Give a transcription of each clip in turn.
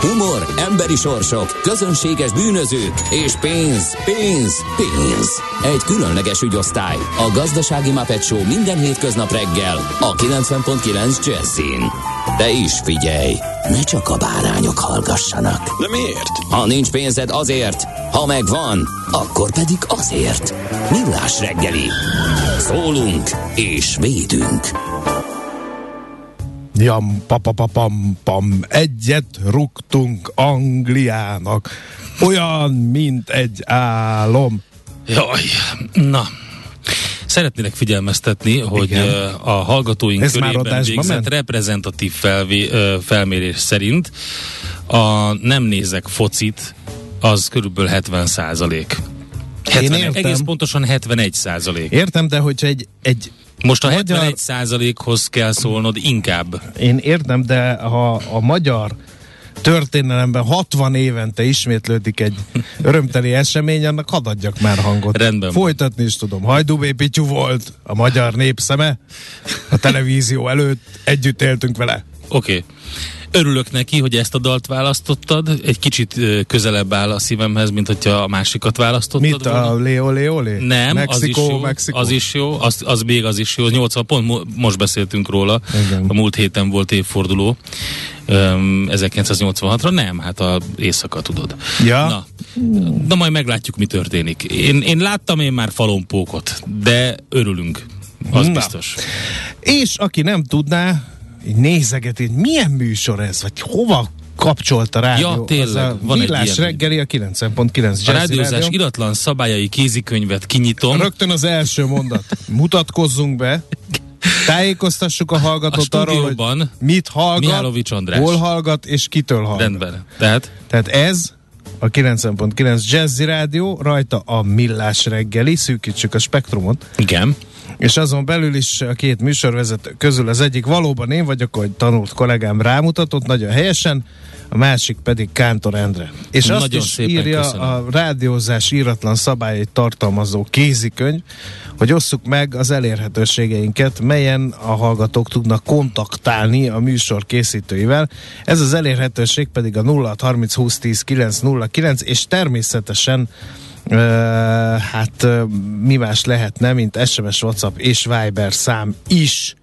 Humor, emberi sorsok, közönséges bűnözők és pénz, pénz, pénz. Egy különleges ügyosztály, a Gazdasági Muppet Show minden hétköznap reggel a 90.9 Jazzin. De is figyelj, ne csak a bárányok hallgassanak. De miért? Ha nincs pénzed azért, ha megvan, akkor pedig azért. Millás reggeli. Szólunk és védünk. Jam, papapapam, pam, egyet rúgtunk Angliának, olyan, mint egy álom. Jaj, na. Szeretnélek figyelmeztetni, hogy Igen. a hallgatóink Ez körében végzett ment? reprezentatív felvé, felmérés szerint a nem nézek focit, az körülbelül 70 százalék. Én értem. Egész pontosan 71 százalék. Értem, de hogyha egy, egy Most a Magyar- 71 százalékhoz kell szólnod inkább. én értem, de ha a magyar történelemben 60 évente ismétlődik egy örömteli esemény, annak hadd adjak már hangot. Rendben. Folytatni is tudom. Hajdubé Pityu volt a magyar népszeme, a televízió előtt együtt éltünk vele. Oké. Okay. Örülök neki, hogy ezt a dalt választottad. Egy kicsit közelebb áll a szívemhez, mint hogyha a másikat választottad Mit volna. a Leo Leole? Nem, Mexikó, az is jó, Mexikó. az is jó, az, az még az is jó. 80 pont, mo- most beszéltünk róla. Igen. A múlt héten volt évforduló. Um, 1986-ra nem, hát a éjszaka tudod. Ja. Na, de majd meglátjuk, mi történik. Én, én láttam én már falompókot, de örülünk. Az Na. biztos. És aki nem tudná, így nézegeti, milyen műsor ez, vagy hova kapcsolt a rádió. Ja, tényleg, az a van egy Villás ilyen. reggeli a 90.9 A rádiózás Rádió. iratlan szabályai kézikönyvet kinyitom. Rögtön az első mondat. Mutatkozzunk be. Tájékoztassuk a hallgatót A arról, hogy mit hallgat, Mihálovics András. hol hallgat és kitől hallgat. Rendben. Tehát Tehát ez a 90.9 Jazzy Rádió, rajta a Millás reggeli, szűkítsük a spektrumot, igen. És azon belül is a két műsorvezető közül az egyik valóban én vagyok, ahogy tanult kollégám rámutatott, nagyon helyesen, a másik pedig Kántor Endre. És azt Nagyon is szépen írja köszönöm. a rádiózás íratlan szabályait tartalmazó kézikönyv, hogy osszuk meg az elérhetőségeinket, melyen a hallgatók tudnak kontaktálni a műsor készítőivel. Ez az elérhetőség pedig a 0630 20 10 909, és természetesen Uh, hát uh, mi más lehetne, mint SMS, WhatsApp és Viber szám is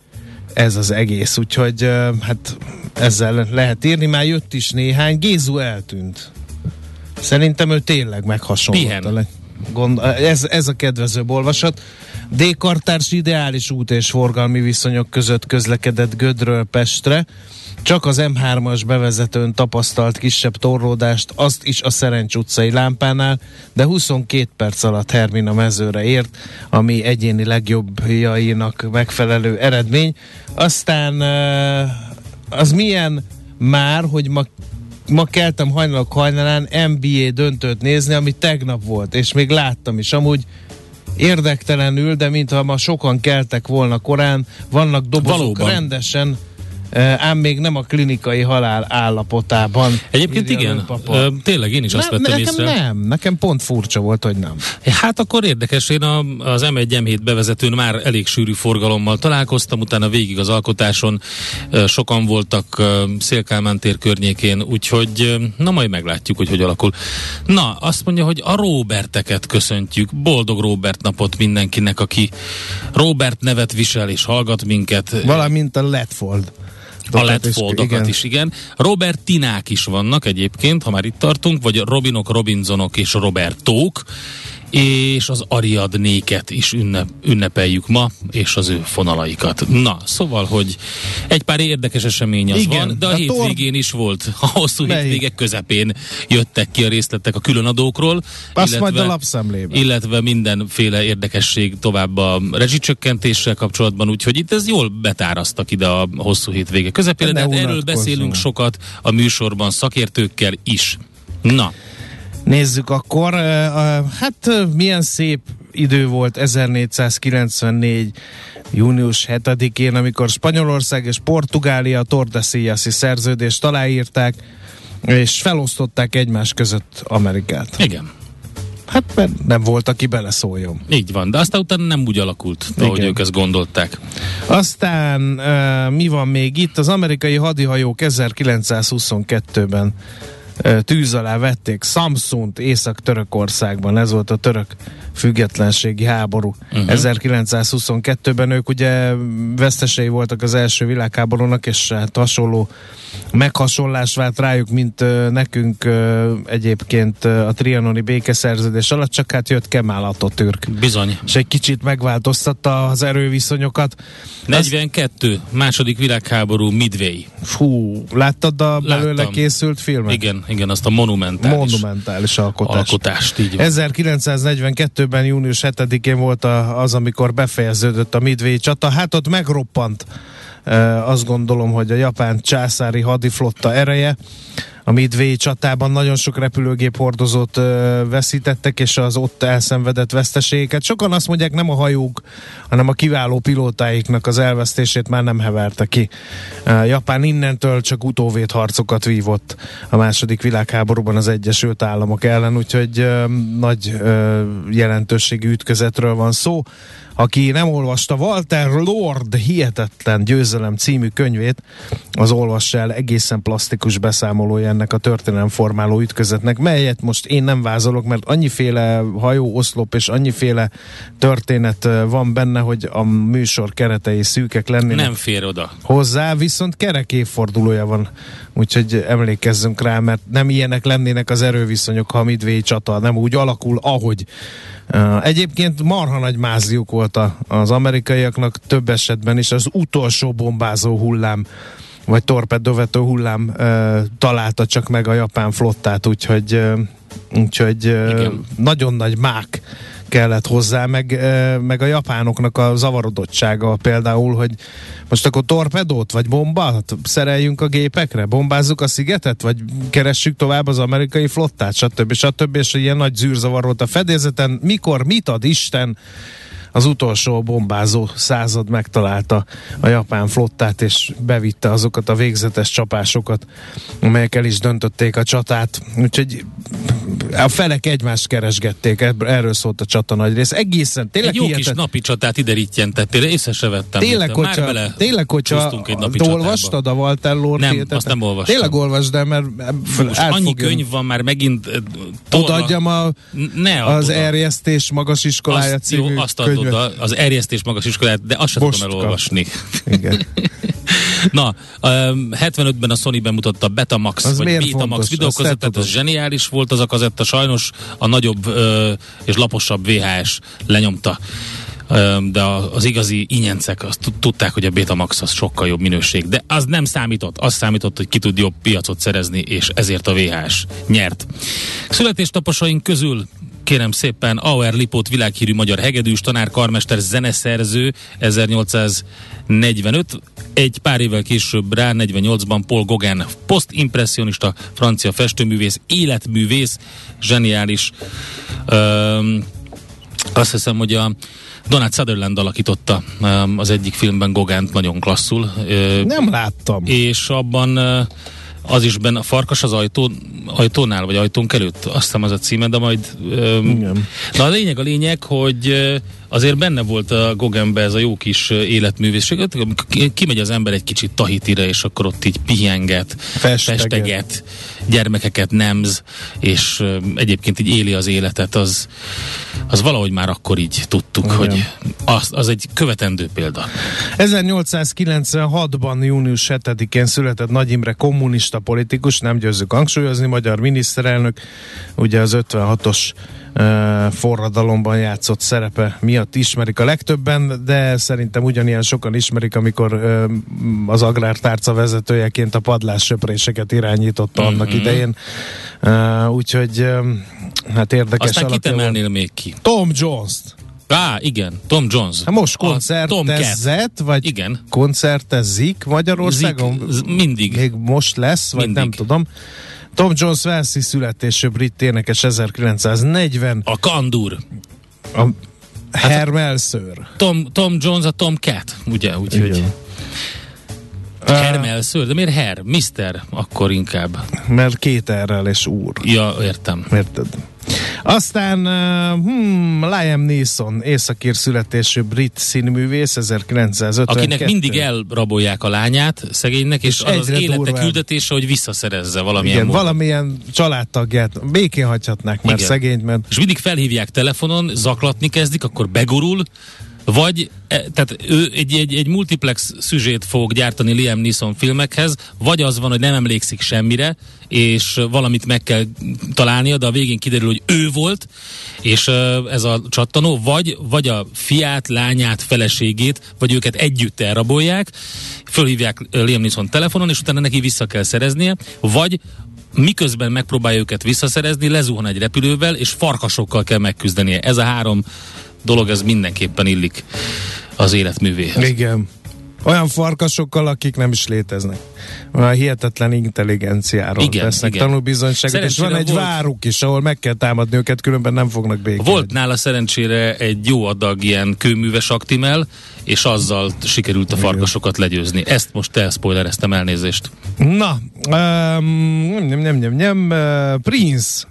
ez az egész, úgyhogy uh, hát ezzel lehet írni, már jött is néhány, Gézu eltűnt. Szerintem ő tényleg meghasonlott. Pihen. Gond, ez, ez a kedvezőbb olvasat. D. Kartárs ideális út és forgalmi viszonyok között közlekedett Gödről Pestre. Csak az M3-as bevezetőn tapasztalt kisebb torlódást, azt is a Szerencs utcai lámpánál, de 22 perc alatt Hermina mezőre ért, ami egyéni legjobbjainak megfelelő eredmény. Aztán az milyen már, hogy ma ma keltem hajnalok hajnalán NBA döntőt nézni, ami tegnap volt, és még láttam is. Amúgy érdektelenül, de mintha ma sokan keltek volna korán, vannak dobozok Valóban. rendesen, ám még nem a klinikai halál állapotában. Egyébként igen, ö, tényleg én is azt nem, vettem nekem észre. nem, nekem pont furcsa volt, hogy nem. Hát akkor érdekes, én a, az M1 M7 bevezetőn már elég sűrű forgalommal találkoztam, utána végig az alkotáson sokan voltak Szélkálmán tér környékén, úgyhogy na majd meglátjuk, hogy hogy alakul. Na, azt mondja, hogy a Roberteket köszöntjük, boldog Robert napot mindenkinek, aki Robert nevet visel és hallgat minket. Valamint a Letfold. A letfoldokat is, igen. Robertinák is vannak egyébként, ha már itt tartunk, vagy Robinok, Robinsonok és Robertók, és az Ariadnéket is ünnep, ünnepeljük ma, és az ő fonalaikat. Na, szóval, hogy egy pár érdekes esemény az Igen, van, de a, a hétvégén is volt. A hosszú Melyik? hétvégek közepén jöttek ki a részletek a különadókról. Azt majd a lapszemlébe. Illetve mindenféle érdekesség tovább a rezsicsökkentéssel kapcsolatban, úgyhogy itt ez jól betárasztak ide a hosszú hétvége közepére, Ne de hát erről beszélünk sokat a műsorban szakértőkkel is. Na, Nézzük akkor, hát milyen szép idő volt 1494 június 7-én, amikor Spanyolország és Portugália Tordesillas-i szerződést aláírták, és felosztották egymás között Amerikát. igen. Hát mert nem volt, aki beleszóljon. Így van, de aztán utána nem úgy alakult, Igen. ahogy ők ezt gondolták. Aztán uh, mi van még itt? Az amerikai hadihajók 1922-ben tűz alá vették Samsung Észak-Törökországban, ez volt a török függetlenségi háború. Uh-huh. 1922-ben ők ugye vesztesei voltak az első világháborúnak, és hát hasonló meghasonlás vált rájuk, mint uh, nekünk uh, egyébként uh, a trianoni békeszerződés alatt, csak hát jött Kemal Atatürk. Bizony. És egy kicsit megváltoztatta az erőviszonyokat. 42. Az... második világháború Midway. Fú, láttad a belőle Láttam. készült filmet? Igen, igen, azt a monumentális, monumentális alkotást. alkotást így van. 1942-ben június 7-én volt az, amikor befejeződött a Midway csata. Hát ott megroppant azt gondolom, hogy a japán császári hadiflotta ereje a Midway csatában nagyon sok repülőgép hordozót veszítettek, és az ott elszenvedett veszteségeket. Sokan azt mondják, nem a hajók, hanem a kiváló pilótáiknak az elvesztését már nem heverte ki. Japán innentől csak utóvét harcokat vívott a második világháborúban az Egyesült Államok ellen, úgyhogy nagy jelentőségű ütközetről van szó. Aki nem olvasta Walter Lord hihetetlen győzelem című könyvét, az olvassa el egészen plastikus beszámolója ennek a történelemformáló ütközetnek, melyet most én nem vázolok, mert annyiféle hajó, oszlop és annyiféle történet van benne, hogy a műsor keretei szűkek lennének. Nem fér oda. Hozzá, viszont kerek évfordulója van, úgyhogy emlékezzünk rá, mert nem ilyenek lennének az erőviszonyok, ha a Midway csata nem úgy alakul, ahogy Egyébként marha nagy máziuk volt az amerikaiaknak több esetben is az utolsó bombázó hullám vagy torpedóvető hullám uh, találta csak meg a japán flottát, úgyhogy, uh, úgyhogy uh, nagyon nagy mák kellett hozzá, meg, meg a japánoknak a zavarodottsága például, hogy most akkor torpedót vagy bombát szereljünk a gépekre, bombázzuk a szigetet, vagy keressük tovább az amerikai flottát, stb. stb. És ilyen nagy zűrzavar volt a fedélzeten. Mikor, mit ad Isten? Az utolsó bombázó század megtalálta a japán flottát, és bevitte azokat a végzetes csapásokat, amelyek el is döntötték a csatát. Úgyhogy a felek egymást keresgették, erről szólt a csata nagy rész. Egészen, tényleg Egy jó hihetet... kis napi csatát ide rittyentettél, észre se vettem. Tényleg, hogyha, bele tényleg, hogyha te olvastad a Walter Lord Nem, hihetet? azt nem olvastam. Tényleg olvasd el, mert Most annyi könyv van már megint Odaadjam a, ne az erjesztés magas iskolája azt, című jó, azt adod, oda az erjesztés magas iskolát, de azt sem tudom elolvasni. Igen. Na, um, 75-ben a Sony bemutatta Betamax, az vagy Betamax videókazettát, az zseniális volt az a kazetta, sajnos a nagyobb uh, és laposabb VHS lenyomta de az igazi ingyencek azt tudták, hogy a Betamax az sokkal jobb minőség. De az nem számított. Az számított, hogy ki tud jobb piacot szerezni, és ezért a VHS nyert. Születéstaposaink közül kérem szépen Auer Lipót világhírű magyar hegedűs, tanár, karmester, zeneszerző 1845, egy pár évvel később rá 48-ban Paul Gauguin posztimpressionista francia festőművész, életművész, zseniális Üm, azt hiszem, hogy a Donald Sutherland alakította az egyik filmben Gogánt nagyon klasszul. Nem láttam. És abban az is benne, a farkas az ajtó, ajtónál, vagy ajtón előtt, azt hiszem az a címe, de majd... Um, Igen. Na a lényeg a lényeg, hogy azért benne volt a Gogenbe ez a jó kis életművészség, kimegy az ember egy kicsit Tahitire, és akkor ott így pihenget, festeget, festeget gyermekeket nemz, és egyébként így éli az életet, az, az valahogy már akkor így tudtuk, Igen. hogy az, az egy követendő példa. 1896-ban június 7-én született Nagy Imre kommunista politikus, nem győzzük hangsúlyozni, magyar miniszterelnök, ugye az 56-os forradalomban játszott szerepe miatt ismerik a legtöbben, de szerintem ugyanilyen sokan ismerik, amikor az agrártárca vezetőjeként a padlássöpréseket irányította mm-hmm. annak idején. Úgyhogy hát érdekes Aztán kit emelnél még ki? Tom Jones-t. Á, igen, Tom Jones. Hát most koncertezett, vagy igen. koncertezik Magyarországon? Zik, mindig. Még most lesz, vagy mindig. nem tudom. Tom Jones Velszi születésű brit énekes 1940. A Kandur. A Hermelször. Tom, Tom Jones a Tom Cat, ugye? Úgyhogy... Herm elször? De miért Her? Mister akkor inkább. Mert két errel és úr. Ja, értem. Érted? Aztán hmm, Liam Neeson, északír születésű brit színművész, 1952. Akinek mindig elrabolják a lányát, szegénynek, és, és az, az élete durván. küldetése, hogy visszaszerezze valamilyen Igen, módon. valamilyen családtagját békén hagyhatnák már Igen. szegényt, mert... És mindig felhívják telefonon, zaklatni kezdik, akkor begurul, vagy e, tehát ő egy, egy, egy multiplex szüzsét fog gyártani Liam Neeson filmekhez, vagy az van, hogy nem emlékszik semmire, és valamit meg kell találnia, de a végén kiderül, hogy ő volt, és ez a csattanó, vagy, vagy a fiát, lányát, feleségét, vagy őket együtt elrabolják, fölhívják Liam Neeson telefonon, és utána neki vissza kell szereznie, vagy miközben megpróbálja őket visszaszerezni, lezuhan egy repülővel, és farkasokkal kell megküzdenie. Ez a három dolog, ez mindenképpen illik az életművéhez. Igen. Olyan farkasokkal, akik nem is léteznek. Olyan hihetetlen intelligenciáról igen, tesznek igen. tanúbizonyságot, és van egy volt... váruk is, ahol meg kell támadni őket, különben nem fognak békélni. Volt nála szerencsére egy jó adag ilyen kőműves aktimel, és azzal sikerült a farkasokat legyőzni. Ezt most te spoilereztem elnézést. Na, um, nem, nem, nem, nem, uh, Prince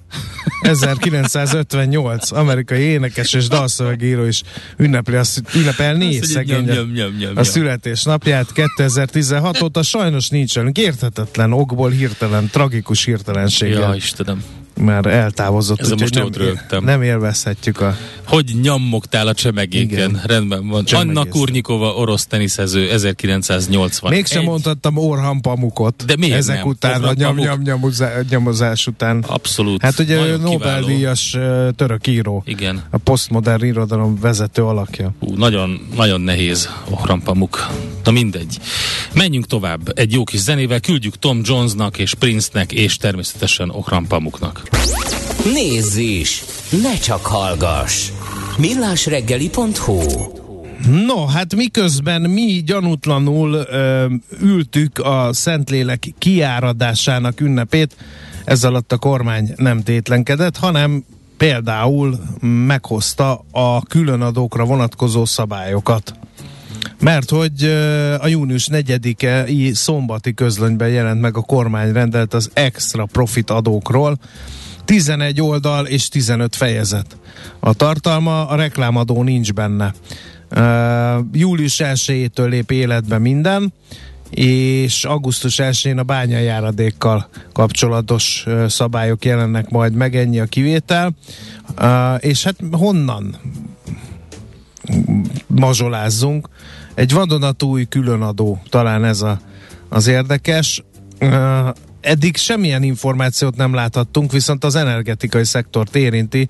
1958, amerikai énekes és dalszövegíró is ünnepli, a, ünnepelni szegény nyom, nyom, nyom, a születésnapját 2016 óta sajnos nincs velünk. Érthetetlen okból hirtelen, tragikus hirtelenséggel. Ja, Istenem már eltávozott. Ez most nem, rögtem. Nem élvezhetjük a... Hogy nyammogtál a csemegéken? Igen. Rendben van. Csemegész. Anna Kurnikova, orosz teniszező, 1980. Mégsem Egy... mondhattam Orhan Pamukot. De miért Ezek nem? után, Orhan a nyom, nyom, nyomozá, nyomozás után. Abszolút. Hát ugye Nobel-díjas török író. Igen. A posztmodern irodalom vezető alakja. Hú, nagyon, nagyon nehéz Orhan Pamuk. Na mindegy. Menjünk tovább. Egy jó kis zenével küldjük Tom Jonesnak és Prince-nek és természetesen Orhan Pamuknak. Nézz is! Ne csak hallgass! millásreggeli.hu No, hát miközben mi gyanútlanul ö, ültük a Szentlélek kiáradásának ünnepét, ez alatt a kormány nem tétlenkedett, hanem például meghozta a különadókra vonatkozó szabályokat. Mert hogy a június 4-i szombati közlönyben jelent meg a kormány rendelt az extra profit adókról, 11 oldal és 15 fejezet. A tartalma, a reklámadó nincs benne. Uh, július 1-től lép életbe minden, és augusztus 1-én a bányajáradékkal kapcsolatos uh, szabályok jelennek majd meg, ennyi a kivétel. Uh, és hát honnan mazsolázzunk? Egy vadonatúj különadó, talán ez a, az érdekes. Eddig semmilyen információt nem láthattunk, viszont az energetikai szektort érinti.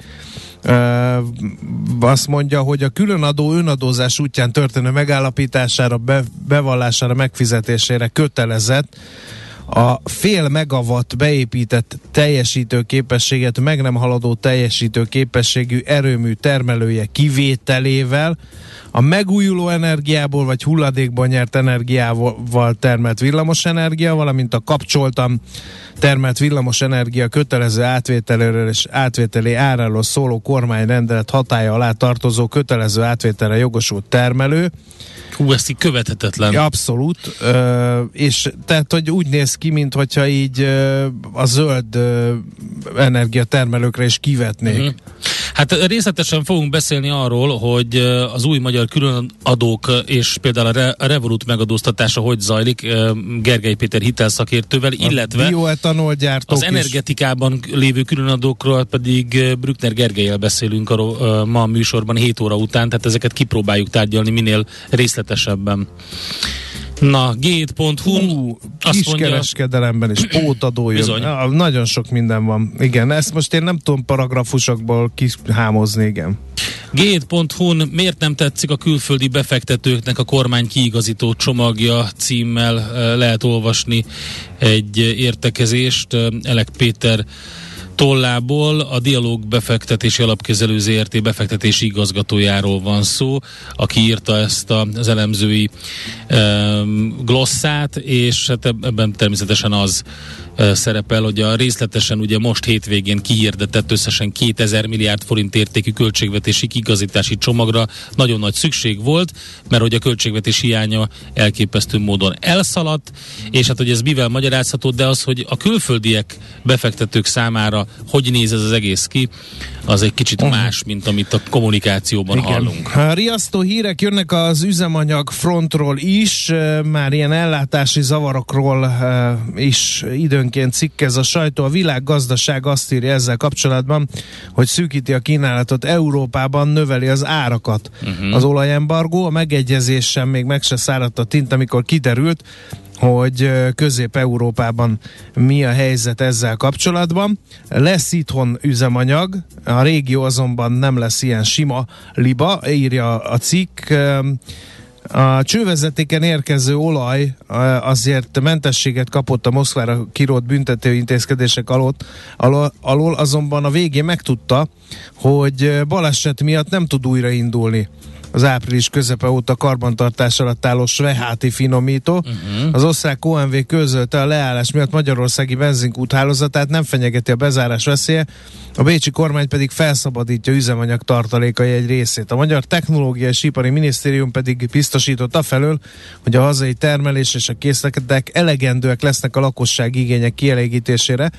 Azt mondja, hogy a különadó önadózás útján történő megállapítására, be, bevallására, megfizetésére kötelezett a fél megawatt beépített teljesítő képességet meg nem haladó teljesítő képességű erőmű termelője kivételével a megújuló energiából vagy hulladékból nyert energiával termelt villamosenergia, valamint a kapcsoltam termelt villamosenergia kötelező átvételéről és átvételi áráról szóló kormányrendelet hatája alá tartozó kötelező átvételre jogosult termelő, Hú, ezt így követhetetlen. Abszolút. Ö, és tehát, hogy úgy néz ki, mintha így ö, a zöld energiatermelőkre is kivetnék. Uh-huh. Hát részletesen fogunk beszélni arról, hogy az új magyar különadók és például a, Re- a Revolut megadóztatása hogy zajlik Gergely Péter hitelszakértővel, illetve bioetanol gyártók az energetikában is. lévő különadókról pedig Brückner Gergelyel beszélünk a, ma a műsorban 7 óra után, tehát ezeket kipróbáljuk tárgyalni minél részletesebben. Na, gate.hu kiskereskedelemben is pótadó jön. Ja, nagyon sok minden van. Igen, ezt most én nem tudom paragrafusokból kihámozni, igen. Gate.hu-n miért nem tetszik a külföldi befektetőknek a kormány kiigazító csomagja címmel eh, lehet olvasni egy értekezést. Eh, Elek Péter tollából a Dialóg befektetési alapkezelő ZRT befektetési igazgatójáról van szó, aki írta ezt az elemzői um, glosszát, és hát ebben természetesen az szerepel, hogy a részletesen ugye most hétvégén kihirdetett összesen 2000 milliárd forint értékű költségvetési kigazítási csomagra nagyon nagy szükség volt, mert hogy a költségvetés hiánya elképesztő módon elszaladt, és hát hogy ez mivel magyarázható, de az, hogy a külföldiek befektetők számára hogy néz ez az egész ki, az egy kicsit uh-huh. más, mint amit a kommunikációban Igen. hallunk. A riasztó hírek jönnek az üzemanyag frontról is, már ilyen ellátási zavarokról is időnként cikkez a sajtó. A világgazdaság azt írja ezzel kapcsolatban, hogy szűkíti a kínálatot Európában, növeli az árakat. Uh-huh. Az olajembargó, a megegyezés sem még meg se száradt a tint, amikor kiderült, hogy Közép-Európában mi a helyzet ezzel kapcsolatban. Lesz itthon üzemanyag, a régió azonban nem lesz ilyen sima liba, írja a cikk. A csővezetéken érkező olaj azért mentességet kapott a Moszkvára kirót büntető intézkedések alól, alól, azonban a végén megtudta, hogy baleset miatt nem tud újraindulni az április közepe óta karbantartás alatt álló Sveháti finomító. Uh-huh. Az osztrák OMV közölte a leállás miatt Magyarországi benzinkút hálózatát nem fenyegeti a bezárás veszélye, a bécsi kormány pedig felszabadítja üzemanyag tartalékai egy részét. A Magyar Technológiai és Ipari Minisztérium pedig biztosította felől, hogy a hazai termelés és a készletek elegendőek lesznek a lakosság igények kielégítésére,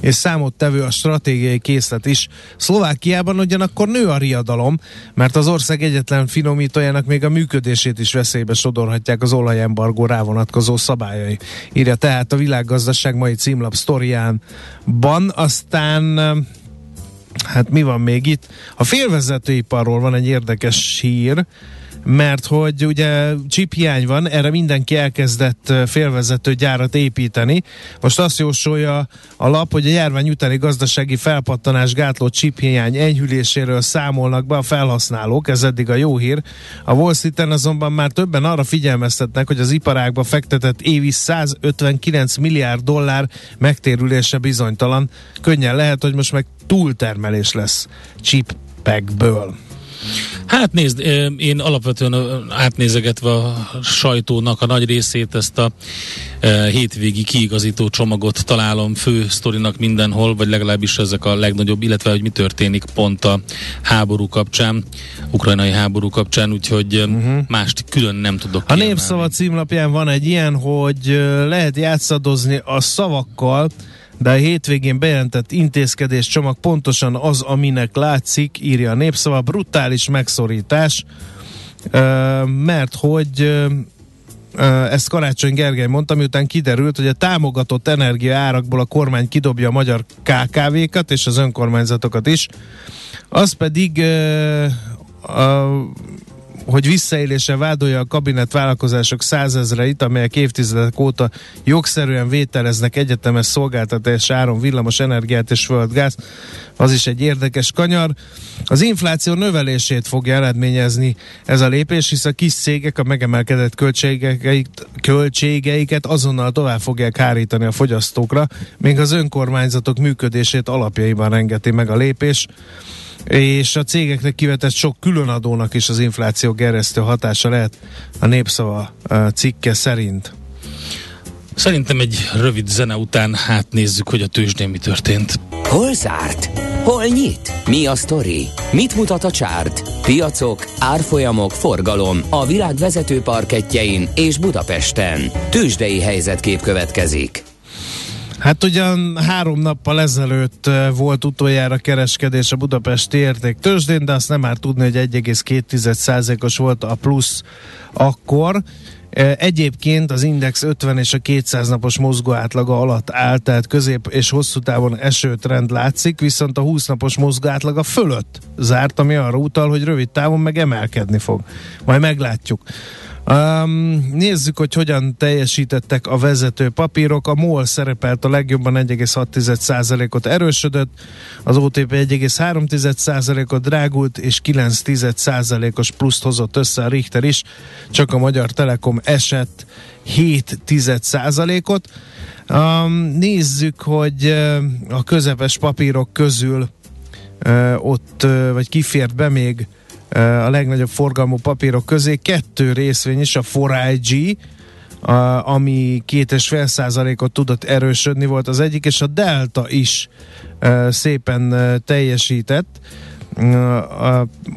és számot tevő a stratégiai készlet is. Szlovákiában ugyanakkor nő a riadalom, mert az ország egyetlen finomítójának még a működését is veszélybe sodorhatják az olajembargó rávonatkozó szabályai. Írja tehát a világgazdaság mai címlap sztoriánban. Aztán hát mi van még itt? A félvezetőiparról van egy érdekes hír, mert hogy ugye hiány van, erre mindenki elkezdett félvezető gyárat építeni. Most azt jósolja a lap, hogy a járvány utáni gazdasági felpattanás gátló hiány enyhüléséről számolnak be a felhasználók, ez eddig a jó hír. A Wall Street-en azonban már többen arra figyelmeztetnek, hogy az iparágba fektetett évi 159 milliárd dollár megtérülése bizonytalan. Könnyen lehet, hogy most meg túltermelés lesz chipekből. Hát nézd, én alapvetően átnézegetve a sajtónak a nagy részét, ezt a hétvégi kiigazító csomagot találom fő sztorinak mindenhol, vagy legalábbis ezek a legnagyobb, illetve hogy mi történik pont a háború kapcsán, ukrajnai háború kapcsán, úgyhogy uh-huh. mást külön nem tudok A Népszava címlapján van egy ilyen, hogy lehet játszadozni a szavakkal, de a hétvégén bejelentett intézkedés csomag pontosan az, aminek látszik, írja a népszava, brutális megszorítás, mert hogy ezt Karácsony Gergely mondta, miután kiderült, hogy a támogatott energia árakból a kormány kidobja a magyar KKV-kat és az önkormányzatokat is, az pedig hogy visszaélése vádolja a kabinet vállalkozások százezreit, amelyek évtizedek óta jogszerűen vételeznek egyetemes szolgáltatás áron villamos energiát és földgáz. Az is egy érdekes kanyar. Az infláció növelését fogja eredményezni ez a lépés, hisz a kis cégek a megemelkedett költségeiket, költségeiket azonnal tovább fogják hárítani a fogyasztókra, még az önkormányzatok működését alapjaiban engeti meg a lépés és a cégeknek kivetett sok különadónak is az infláció geresztő hatása lehet a népszava cikke szerint. Szerintem egy rövid zene után átnézzük, hogy a tőzsdén mi történt. Hol zárt? Hol nyit? Mi a sztori? Mit mutat a csárt? Piacok, árfolyamok, forgalom a világ vezető parketjein és Budapesten. Tőzsdei helyzetkép következik. Hát ugyan három nappal ezelőtt volt utoljára kereskedés a Budapesti érték tőzsdén, de azt nem már tudni, hogy 1,2%-os volt a plusz akkor. Egyébként az Index 50 és a 200 napos mozgó átlaga alatt áll, tehát közép és hosszú távon esőtrend látszik, viszont a 20 napos mozgó átlaga fölött zárt, ami arra utal, hogy rövid távon meg emelkedni fog. Majd meglátjuk. Um, nézzük, hogy hogyan teljesítettek a vezető papírok. A MOL szerepelt a legjobban 1,6%-ot erősödött, az OTP 1,3%-ot drágult, és 9%-os pluszt hozott össze a Richter is, csak a Magyar Telekom esett 7%-ot. Um, nézzük, hogy a közepes papírok közül uh, ott, uh, vagy kifért be még a legnagyobb forgalmú papírok közé kettő részvény is, a 4IG, ami két és fél százalékot tudott erősödni volt az egyik, és a Delta is szépen teljesített,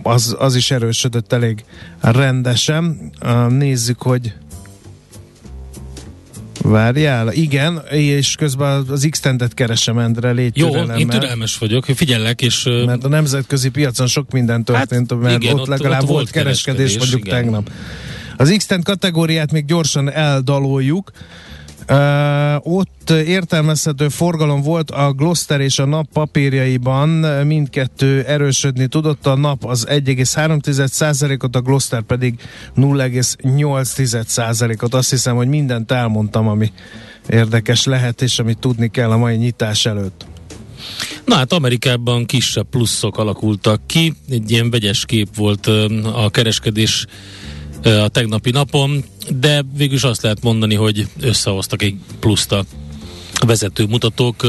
az, az is erősödött elég rendesen. Nézzük, hogy Várjál, igen, és közben az x keresem, Endre, légy Jó, én türelmes vagyok, figyellek, és... Mert a nemzetközi piacon sok minden történt, hát, mert igen, ott legalább ott, ott volt kereskedés, kereskedés mondjuk igen. tegnap. Az x kategóriát még gyorsan eldaloljuk. Uh, ott értelmezhető forgalom volt a Gloster és a nap papírjaiban, mindkettő erősödni tudott, a nap az 1,3%-ot, a Gloster pedig 0,8%-ot. Azt hiszem, hogy mindent elmondtam, ami érdekes lehet, és amit tudni kell a mai nyitás előtt. Na hát Amerikában kisebb pluszok alakultak ki, egy ilyen vegyes kép volt a kereskedés a tegnapi napon, de végül is azt lehet mondani, hogy összehoztak egy pluszt a vezető mutatók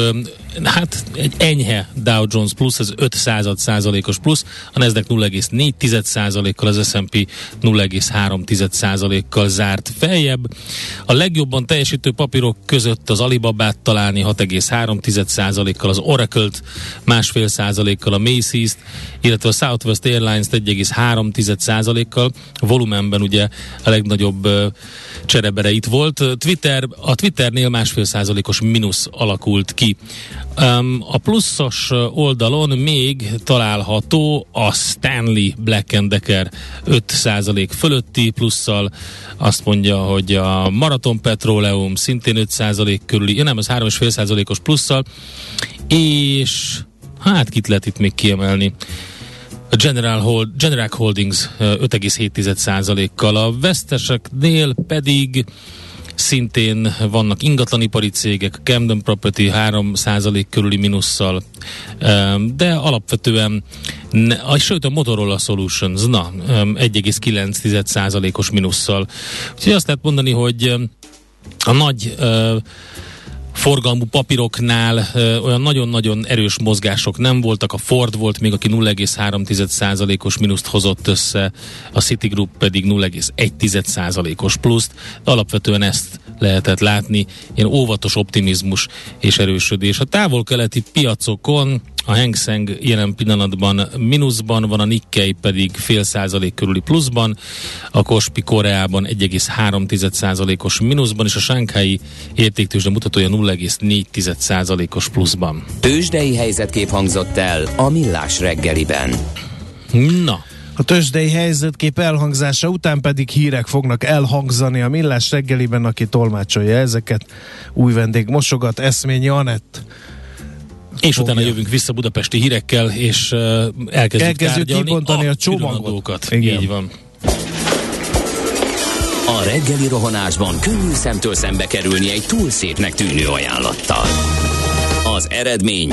hát egy enyhe Dow Jones plusz, ez 5 század százalékos plusz, a Nasdaq 0,4 százalékkal, az S&P 0,3 százalékkal zárt feljebb. A legjobban teljesítő papírok között az Alibabát találni 6,3 százalékkal, az Oracle-t másfél százalékkal, a Macy's-t, illetve a Southwest Airlines-t 1,3 százalékkal. Volumenben ugye a legnagyobb cserebere itt volt. Twitter, a Twitternél másfél százalékos mínusz alakult ki. A pluszos oldalon még található a Stanley Black Decker 5% fölötti plusszal, azt mondja, hogy a Marathon Petroleum szintén 5% körüli, ja nem, az 3,5%-os plusszal, és hát kit lehet itt még kiemelni? A General, Hold, General Holdings 5,7%-kal, a veszteseknél pedig Szintén vannak ingatlanipari cégek, Camden Property 3% körüli minusszal, de alapvetően, a, sőt a Motorola Solutions, na, 1,9%-os minusszal. Úgyhogy azt lehet mondani, hogy a nagy forgalmú papíroknál ö, olyan nagyon-nagyon erős mozgások nem voltak. A Ford volt még, aki 0,3%-os mínuszt hozott össze, a Citigroup pedig 0,1%-os pluszt. De alapvetően ezt lehetett látni, ilyen óvatos optimizmus és erősödés. A távol-keleti piacokon a Hang Seng jelen pillanatban mínuszban van, a Nikkei pedig fél százalék körüli pluszban, a Kospi Koreában 1,3 százalékos mínuszban, és a Sánkhái értéktőzsde mutatója 0,4 százalékos pluszban. Tőzsdei helyzetkép hangzott el a Millás reggeliben. Na, a tőzsdei helyzetkép elhangzása után pedig hírek fognak elhangzani a Millás reggeliben, aki tolmácsolja ezeket. Új vendég mosogat, Eszményi Anett és fogja. utána jövünk vissza budapesti hírekkel, és uh, elkezdjük, elkezdjük kibontani a, a csomagot. Igen. Így van. A reggeli rohanásban könnyű szemtől szembe kerülni egy túl szépnek tűnő ajánlattal. Az eredmény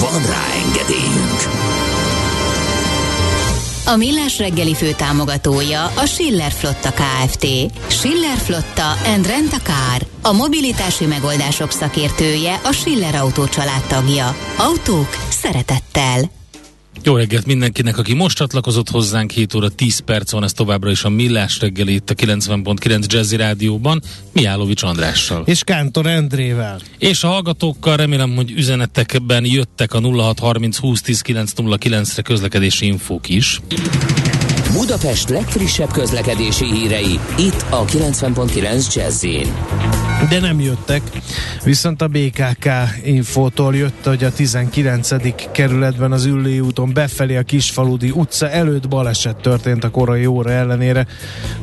Van rá engedélyünk! A Millás reggeli fő támogatója a Schiller Flotta KFT. Schiller Flotta and Rent a Car. A mobilitási megoldások szakértője a Schiller Autó tagja. Autók szeretettel. Jó reggelt mindenkinek, aki most csatlakozott hozzánk, 7 óra 10 perc van, ez továbbra is a Millás reggeli itt a 90.9 Jazzy Rádióban, Miálovics Andrással. És Kántor Endrével. És a hallgatókkal remélem, hogy üzenetekben jöttek a 0630 20 10 909-re közlekedési infók is. Budapest legfrissebb közlekedési hírei, itt a 90.9 jazz De nem jöttek, viszont a BKK infótól jött, hogy a 19. kerületben az Üllői úton befelé a Kisfaludi utca előtt baleset történt a korai óra ellenére,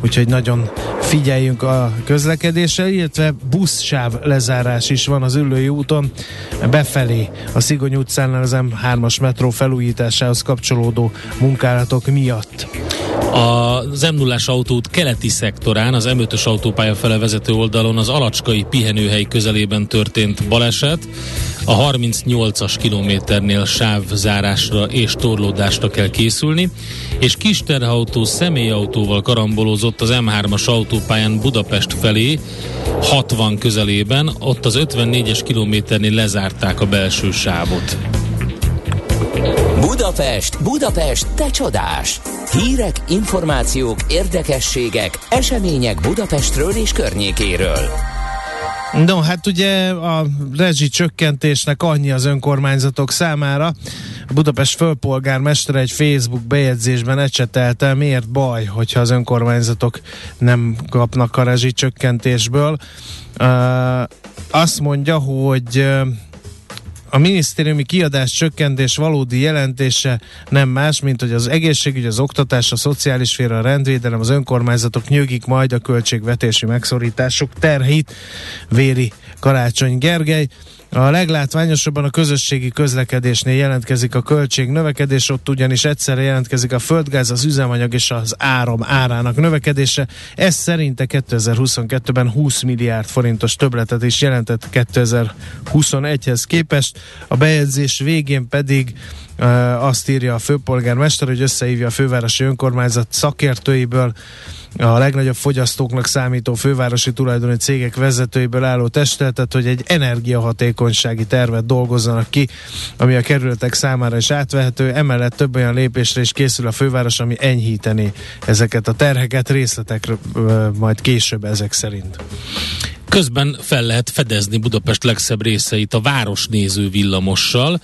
úgyhogy nagyon figyeljünk a közlekedésre, illetve buszsáv lezárás is van az Üllői úton befelé a Szigony utcánál az M3-as metró felújításához kapcsolódó munkálatok miatt. Az m 0 autót keleti szektorán, az M5-ös autópálya fele vezető oldalon az Alacskai pihenőhely közelében történt baleset. A 38-as kilométernél sávzárásra és torlódásra kell készülni, és kis terhautó személyautóval karambolózott az M3-as autópályán Budapest felé, 60 közelében, ott az 54-es kilométernél lezárták a belső sávot. Budapest, Budapest, te csodás! Hírek, információk, érdekességek, események Budapestről és környékéről. No, hát ugye a rezsi csökkentésnek annyi az önkormányzatok számára. A Budapest fölpolgármestere egy Facebook bejegyzésben ecsetelte, miért baj, hogyha az önkormányzatok nem kapnak a rezsi csökkentésből. Uh, azt mondja, hogy uh, a minisztériumi kiadás csökkentés valódi jelentése nem más, mint hogy az egészségügy, az oktatás, a szociális sféra, a rendvédelem, az önkormányzatok nyögik majd a költségvetési megszorítások terhét, véri Karácsony Gergely. A leglátványosabban a közösségi közlekedésnél jelentkezik a költség növekedés, ott ugyanis egyszerre jelentkezik a földgáz, az üzemanyag és az áram árának növekedése. Ez szerinte 2022-ben 20 milliárd forintos többletet is jelentett 2021-hez képest. A bejegyzés végén pedig azt írja a főpolgármester, hogy összehívja a fővárosi önkormányzat szakértőiből a legnagyobb fogyasztóknak számító fővárosi tulajdoni cégek vezetőiből álló testületet, hogy egy energiahatékonysági tervet dolgozzanak ki, ami a kerületek számára is átvehető. Emellett több olyan lépésre is készül a főváros, ami enyhíteni ezeket a terheket, részletekről majd később ezek szerint. Közben fel lehet fedezni Budapest legszebb részeit a városnéző villamossal.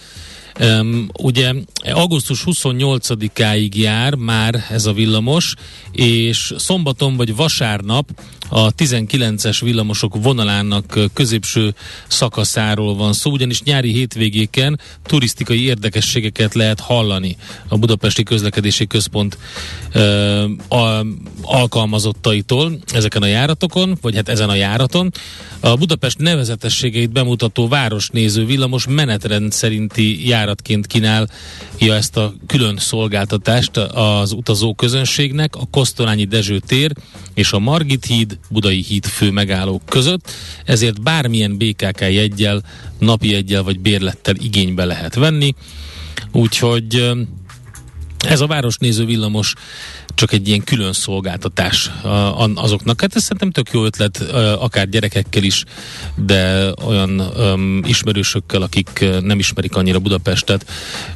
Um, ugye augusztus 28-áig jár már ez a villamos, és szombaton vagy vasárnap a 19-es villamosok vonalának középső szakaszáról van szó, ugyanis nyári hétvégéken turisztikai érdekességeket lehet hallani a Budapesti Közlekedési Központ ö, a, alkalmazottaitól ezeken a járatokon, vagy hát ezen a járaton. A Budapest nevezetességeit bemutató városnéző villamos menetrend szerinti járatként kínálja ezt a külön szolgáltatást az utazó közönségnek, a Kosztolányi Dezső tér és a Margit híd Budai híd fő megállók között, ezért bármilyen BKK jegyel, napi jegyel vagy bérlettel igénybe lehet venni. Úgyhogy ez a városnéző villamos csak egy ilyen külön szolgáltatás azoknak. Hát ez szerintem tök jó ötlet, akár gyerekekkel is, de olyan um, ismerősökkel, akik nem ismerik annyira Budapestet,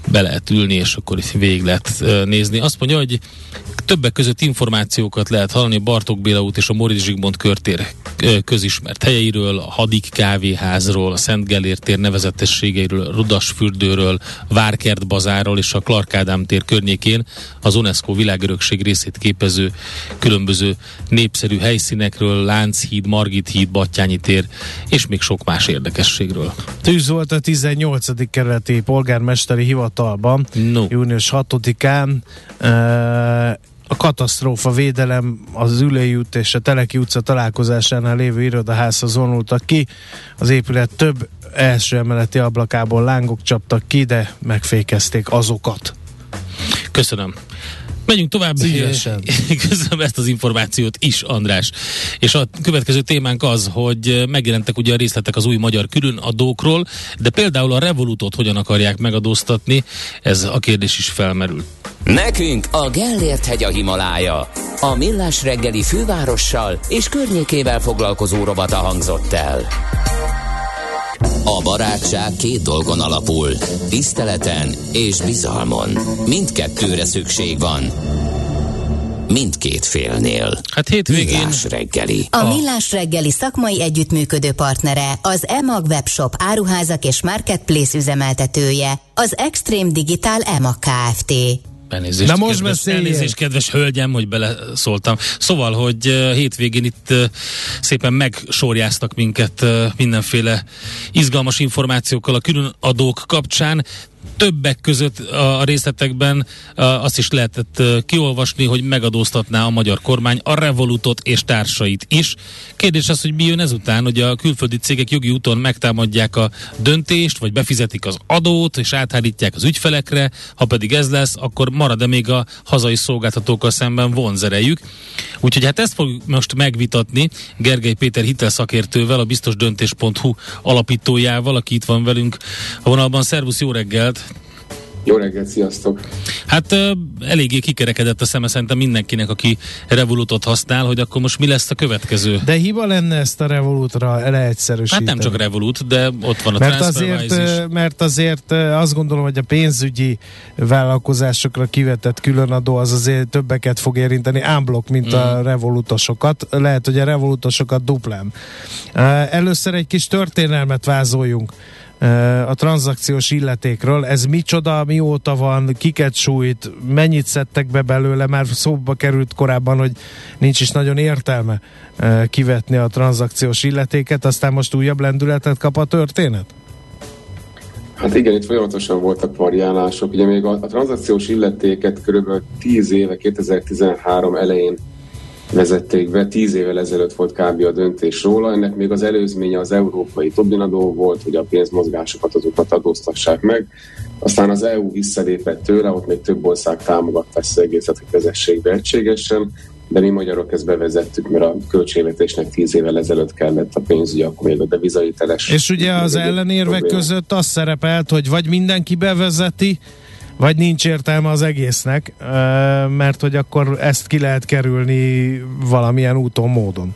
be lehet ülni, és akkor itt végig lehet nézni. Azt mondja, hogy többek között információkat lehet hallani Bartók Béla út és a Móricz Zsigmond körtér közismert helyeiről, a Hadik kávéházról, a Szent Gellért tér nevezetességeiről, Rudasfürdőről, Várkert bazáról és a Clark Ádám tér környékén az UNESCO világörökség részét képező különböző népszerű helyszínekről, Lánchíd, Margit híd, Battyányi tér, és még sok más érdekességről. Tűz volt a 18. kerületi polgármesteri hivatalban, no. június 6-án. Uh, a katasztrófa védelem az Ülői út és a Teleki utca találkozásánál lévő irodaházhoz vonultak ki. Az épület több első emeleti ablakából lángok csaptak ki, de megfékezték azokat. Köszönöm. Megyünk tovább. Szívesen. Köszönöm ezt az információt is, András. És a következő témánk az, hogy megjelentek ugye a részletek az új magyar különadókról, de például a Revolutot hogyan akarják megadóztatni, ez a kérdés is felmerül. Nekünk a Gellért hegy a Himalája. A Millás reggeli fővárossal és környékével foglalkozó robata hangzott el. A barátság két dolgon alapul, tiszteleten és bizalmon. Mindkettőre szükség van. Mindkét félnél. Hát hétvégén... Millás reggeli. A Millás reggeli szakmai együttműködő partnere, az EMAG webshop áruházak és marketplace üzemeltetője, az Extreme Digital EMAG Kft. Elnézést, Na most kedves, elnézést, kedves hölgyem, hogy beleszóltam. Szóval, hogy hétvégén itt szépen megsorjáztak minket mindenféle izgalmas információkkal a külön adók kapcsán. Többek között a részletekben azt is lehetett kiolvasni, hogy megadóztatná a magyar kormány a Revolutot és társait is. Kérdés az, hogy mi jön ezután, hogy a külföldi cégek jogi úton megtámadják a döntést, vagy befizetik az adót, és áthárítják az ügyfelekre, ha pedig ez lesz, akkor marad-e még a hazai szolgáltatókkal szemben vonzerejük. Úgyhogy hát ezt fog most megvitatni Gergely Péter hitelszakértővel, a biztosdöntés.hu alapítójával, aki itt van velünk a vonalban. Szervusz, jó reggelt! Jó reggelt, sziasztok! Hát eléggé kikerekedett a szeme szerintem mindenkinek, aki Revolutot használ, hogy akkor most mi lesz a következő. De hiba lenne ezt a Revolutra leegyszerűsíteni. Hát nem csak Revolut, de ott van a mert azért, is. Mert azért azt gondolom, hogy a pénzügyi vállalkozásokra kivetett különadó az azért többeket fog érinteni, ámblok, mint mm. a Revolutosokat. Lehet, hogy a Revolutosokat duplán. Először egy kis történelmet vázoljunk a tranzakciós illetékről. Ez micsoda, mióta van, kiket sújt, mennyit szedtek be belőle, már szóba került korábban, hogy nincs is nagyon értelme kivetni a tranzakciós illetéket, aztán most újabb lendületet kap a történet? Hát igen, itt folyamatosan voltak variálások. Ugye még a, a tranzakciós illetéket körülbelül 10 éve, 2013 elején vezették be. Tíz évvel ezelőtt volt kb. a döntés róla. Ennek még az előzménye az európai Tobinadó volt, hogy a pénzmozgásokat azokat adóztassák meg. Aztán az EU visszalépett tőle, ott még több ország támogatta ezt az egészet, hogy vezessék be egységesen, de mi magyarok ezt bevezettük, mert a költségvetésnek tíz évvel ezelőtt kellett a pénzügyi, akkor még a devizahiteles. És ugye az ellenérvek között az szerepelt, hogy vagy mindenki bevezeti, vagy nincs értelme az egésznek, mert hogy akkor ezt ki lehet kerülni valamilyen úton, módon.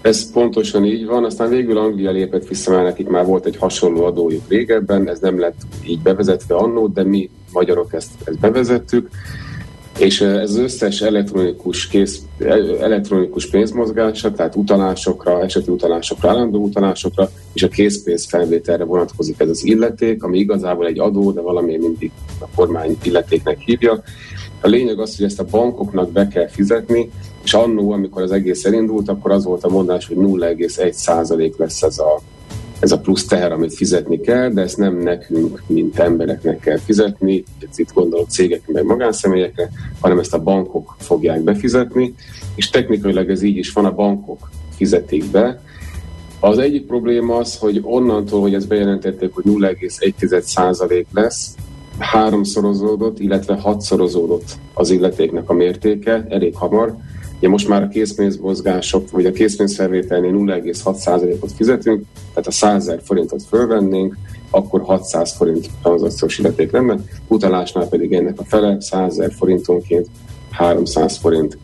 Ez pontosan így van, aztán végül Anglia lépett vissza, mert nekik már volt egy hasonló adójuk régebben, ez nem lett így bevezetve annó, de mi magyarok ezt, ezt bevezettük, és ez összes elektronikus, kész, elektronikus pénzmozgása, tehát utalásokra, eseti utalásokra, állandó utalásokra, és a készpénz felvételre vonatkozik ez az illeték, ami igazából egy adó, de valami mindig a kormány illetéknek hívja. A lényeg az, hogy ezt a bankoknak be kell fizetni, és annó, amikor az egész elindult, akkor az volt a mondás, hogy 0,1% lesz ez a ez a plusz teher, amit fizetni kell, de ezt nem nekünk, mint embereknek kell fizetni, itt gondolok cégek meg magánszemélyekre, hanem ezt a bankok fogják befizetni, és technikailag ez így is van, a bankok fizetik be. Az egyik probléma az, hogy onnantól, hogy ezt bejelentették, hogy 0,1% lesz, háromszorozódott, illetve hatszorozódott az illetéknek a mértéke elég hamar, Ugye most már a készpénzmozgások, vagy a készpénzfelvételnél 0,6%-ot fizetünk, tehát a 100 forintot fölvennénk, akkor 600 forint tranzakciós illeték lenne, utalásnál pedig ennek a fele 100 forintonként 300 forint.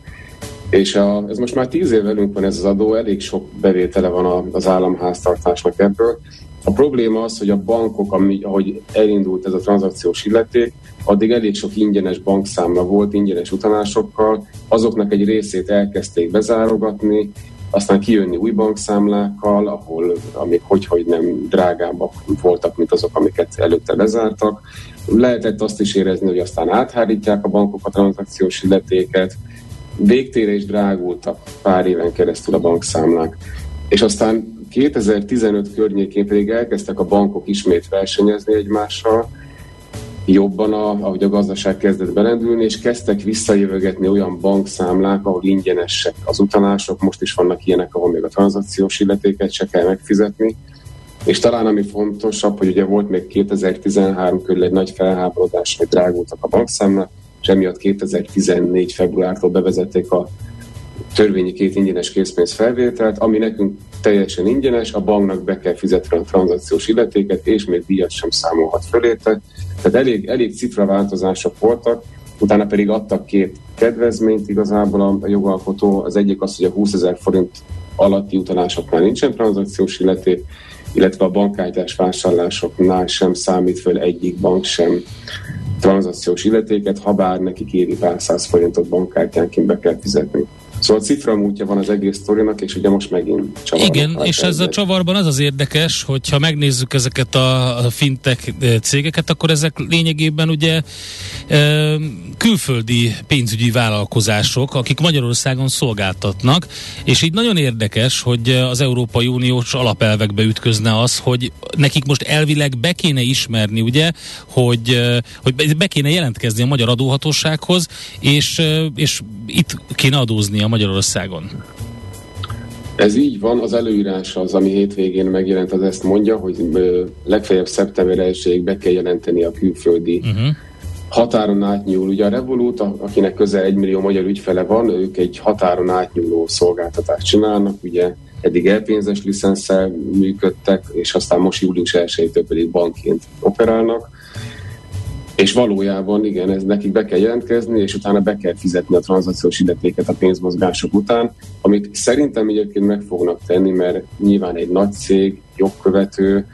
És a, ez most már 10 év velünk van ez az adó, elég sok bevétele van a, az államháztartásnak ebből, a probléma az, hogy a bankok, ami, ahogy elindult ez a tranzakciós illeték, addig elég sok ingyenes bankszámla volt, ingyenes utalásokkal, azoknak egy részét elkezdték bezárogatni, aztán kijönni új bankszámlákkal, ahol amik hogy-hogy nem drágábbak voltak, mint azok, amiket előtte lezártak. Lehetett azt is érezni, hogy aztán áthárítják a bankok a tranzakciós illetéket, végtére is drágultak pár éven keresztül a bankszámlák. És aztán 2015 környékén pedig elkezdtek a bankok ismét versenyezni egymással, jobban, a, ahogy a gazdaság kezdett belendülni, és kezdtek visszajövögetni olyan bankszámlák, ahol ingyenesek az utalások, most is vannak ilyenek, ahol még a tranzakciós illetéket se kell megfizetni, és talán ami fontosabb, hogy ugye volt még 2013 körül egy nagy felháborodás, hogy drágultak a bankszámlák, és emiatt 2014 februártól bevezették a törvényi két ingyenes készpénz felvételt, ami nekünk teljesen ingyenes, a banknak be kell fizetni a tranzakciós illetéket, és még díjat sem számolhat föléte. Tehát elég, elég cifra változások voltak, utána pedig adtak két kedvezményt igazából a, a jogalkotó. Az egyik az, hogy a 20 ezer forint alatti utalásoknál nincsen tranzakciós illeték, illetve a bankkártyás vásárlásoknál sem számít föl egyik bank sem tranzakciós illetéket, ha bár neki kéri pár száz forintot bankkártyánként be kell fizetni. Szóval ciframútja van az egész sztorinak, és ugye most megint csavarnak. Igen, és ez a csavarban az az érdekes, hogyha megnézzük ezeket a fintek eh, cégeket, akkor ezek lényegében ugye eh, külföldi pénzügyi vállalkozások, akik Magyarországon szolgáltatnak, és így nagyon érdekes, hogy az Európai Uniós alapelvekbe ütközne az, hogy nekik most elvileg be kéne ismerni, ugye, hogy, eh, hogy be kéne jelentkezni a magyar adóhatósághoz, és, és itt kéne adózni a Magyarországon. Ez így van, az előírás az, ami hétvégén megjelent, az ezt mondja, hogy legfeljebb szeptember 1 be kell jelenteni a külföldi uh-huh. határon átnyúl. Ugye a Revolut, akinek közel egy millió magyar ügyfele van, ők egy határon átnyúló szolgáltatást csinálnak, ugye eddig elpénzes licenszel működtek, és aztán most július 1-től pedig bankként operálnak és valójában igen, ez nekik be kell jelentkezni, és utána be kell fizetni a tranzakciós illetéket a pénzmozgások után, amit szerintem egyébként meg fognak tenni, mert nyilván egy nagy cég, jogkövető,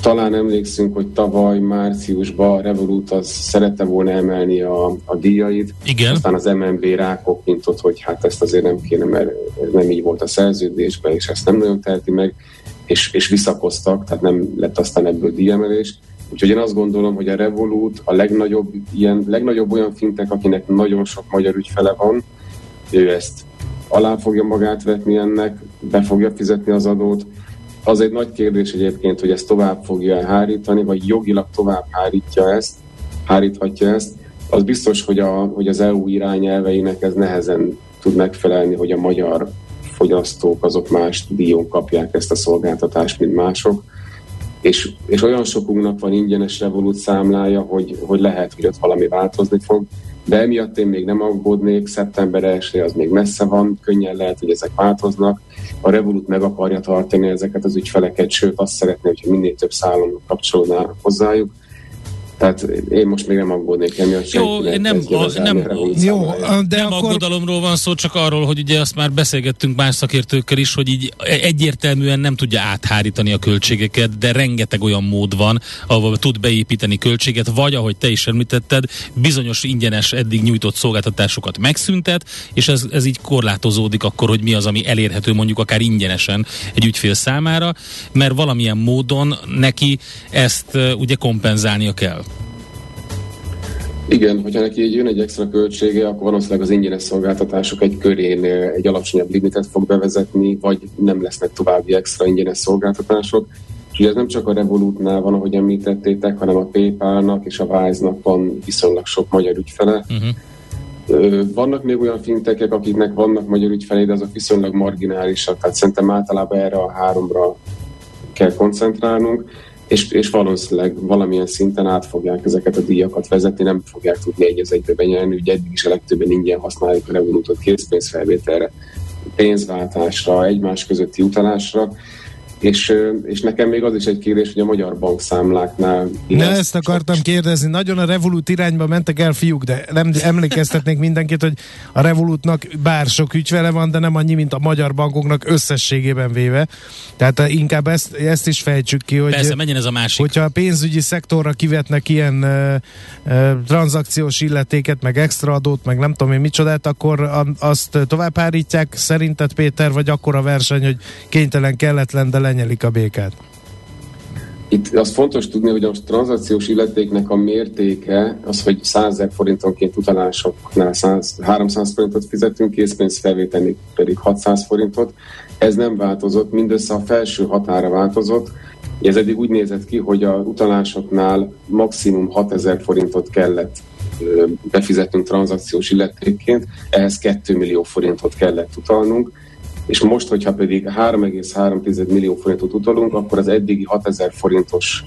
talán emlékszünk, hogy tavaly márciusban a Revolut az szerette volna emelni a, a díjait. Igen. Aztán az MNB rákopintott, hogy hát ezt azért nem kéne, mert nem így volt a szerződésben, és ezt nem nagyon teheti meg, és, és visszakoztak, tehát nem lett aztán ebből díjemelés. Úgyhogy én azt gondolom, hogy a Revolut a legnagyobb, ilyen, legnagyobb olyan fintek, akinek nagyon sok magyar ügyfele van, ő ezt alá fogja magát vetni ennek, be fogja fizetni az adót. Az egy nagy kérdés egyébként, hogy ezt tovább fogja hárítani, vagy jogilag tovább hárítja ezt, háríthatja ezt. Az biztos, hogy, a, hogy az EU irányelveinek ez nehezen tud megfelelni, hogy a magyar fogyasztók azok más díjon kapják ezt a szolgáltatást, mint mások és, és olyan sokunknak van ingyenes Revolut számlája, hogy, hogy lehet, hogy ott valami változni fog, de emiatt én még nem aggódnék, szeptember 1 az még messze van, könnyen lehet, hogy ezek változnak. A Revolut meg akarja tartani ezeket az ügyfeleket, sőt azt szeretné, hogyha minél több szállon kapcsolódná hozzájuk. Tehát én most még nem aggódnék emiatt. Jó, nem, a, nem, jó, de nem akkor... aggodalomról van szó, csak arról, hogy ugye azt már beszélgettünk más szakértőkkel is, hogy így egyértelműen nem tudja áthárítani a költségeket, de rengeteg olyan mód van, ahol tud beépíteni költséget, vagy ahogy te is említetted, bizonyos ingyenes eddig nyújtott szolgáltatásokat megszüntet, és ez, ez így korlátozódik akkor, hogy mi az, ami elérhető mondjuk akár ingyenesen egy ügyfél számára, mert valamilyen módon neki ezt ugye kompenzálnia kell. Igen, hogyha neki jön egy extra költsége, akkor valószínűleg az ingyenes szolgáltatások egy körén egy alacsonyabb limitet fog bevezetni, vagy nem lesznek további extra ingyenes szolgáltatások. És ugye ez nem csak a Revolutnál van, ahogy említettétek, hanem a PayPal-nak és a Wise-nak van viszonylag sok magyar ügyfele. Uh-huh. Vannak még olyan fintekek, akiknek vannak magyar ügyfelé, de azok viszonylag marginálisak, tehát szerintem általában erre a háromra kell koncentrálnunk és, és valószínűleg valamilyen szinten át fogják ezeket a díjakat vezetni, nem fogják tudni egy az egybe benyelni, ugye eddig is a legtöbben ingyen használjuk a Revolutot készpénzfelvételre, pénzváltásra, egymás közötti utalásra, és, és nekem még az is egy kérdés, hogy a magyar bankszámláknál... Ne ezt akartam kérdezni, nagyon a Revolut irányba mentek el fiúk, de nem emlékeztetnék mindenkit, hogy a Revolutnak bár sok ügyfele van, de nem annyi, mint a magyar bankoknak összességében véve. Tehát inkább ezt, ezt is fejtsük ki, hogy... Persze, menjen ez a másik. Hogyha a pénzügyi szektorra kivetnek ilyen uh, uh, tranzakciós illetéket, meg extra adót, meg nem tudom én micsodát, akkor a, azt tovább hárítják szerinted, Péter, vagy akkor a verseny, hogy kénytelen kelletlen, de lenyelik a békát? Itt az fontos tudni, hogy a tranzakciós illetéknek a mértéke az, hogy 100 ezer forintonként utalásoknál 100, 300 forintot fizetünk, készpénz felvételi pedig 600 forintot. Ez nem változott, mindössze a felső határa változott. Ez eddig úgy nézett ki, hogy a utalásoknál maximum 6000 forintot kellett befizetnünk tranzakciós illetékként, ehhez 2 millió forintot kellett utalnunk és most, hogyha pedig 3,3 millió forintot utalunk, akkor az eddigi 6000 forintos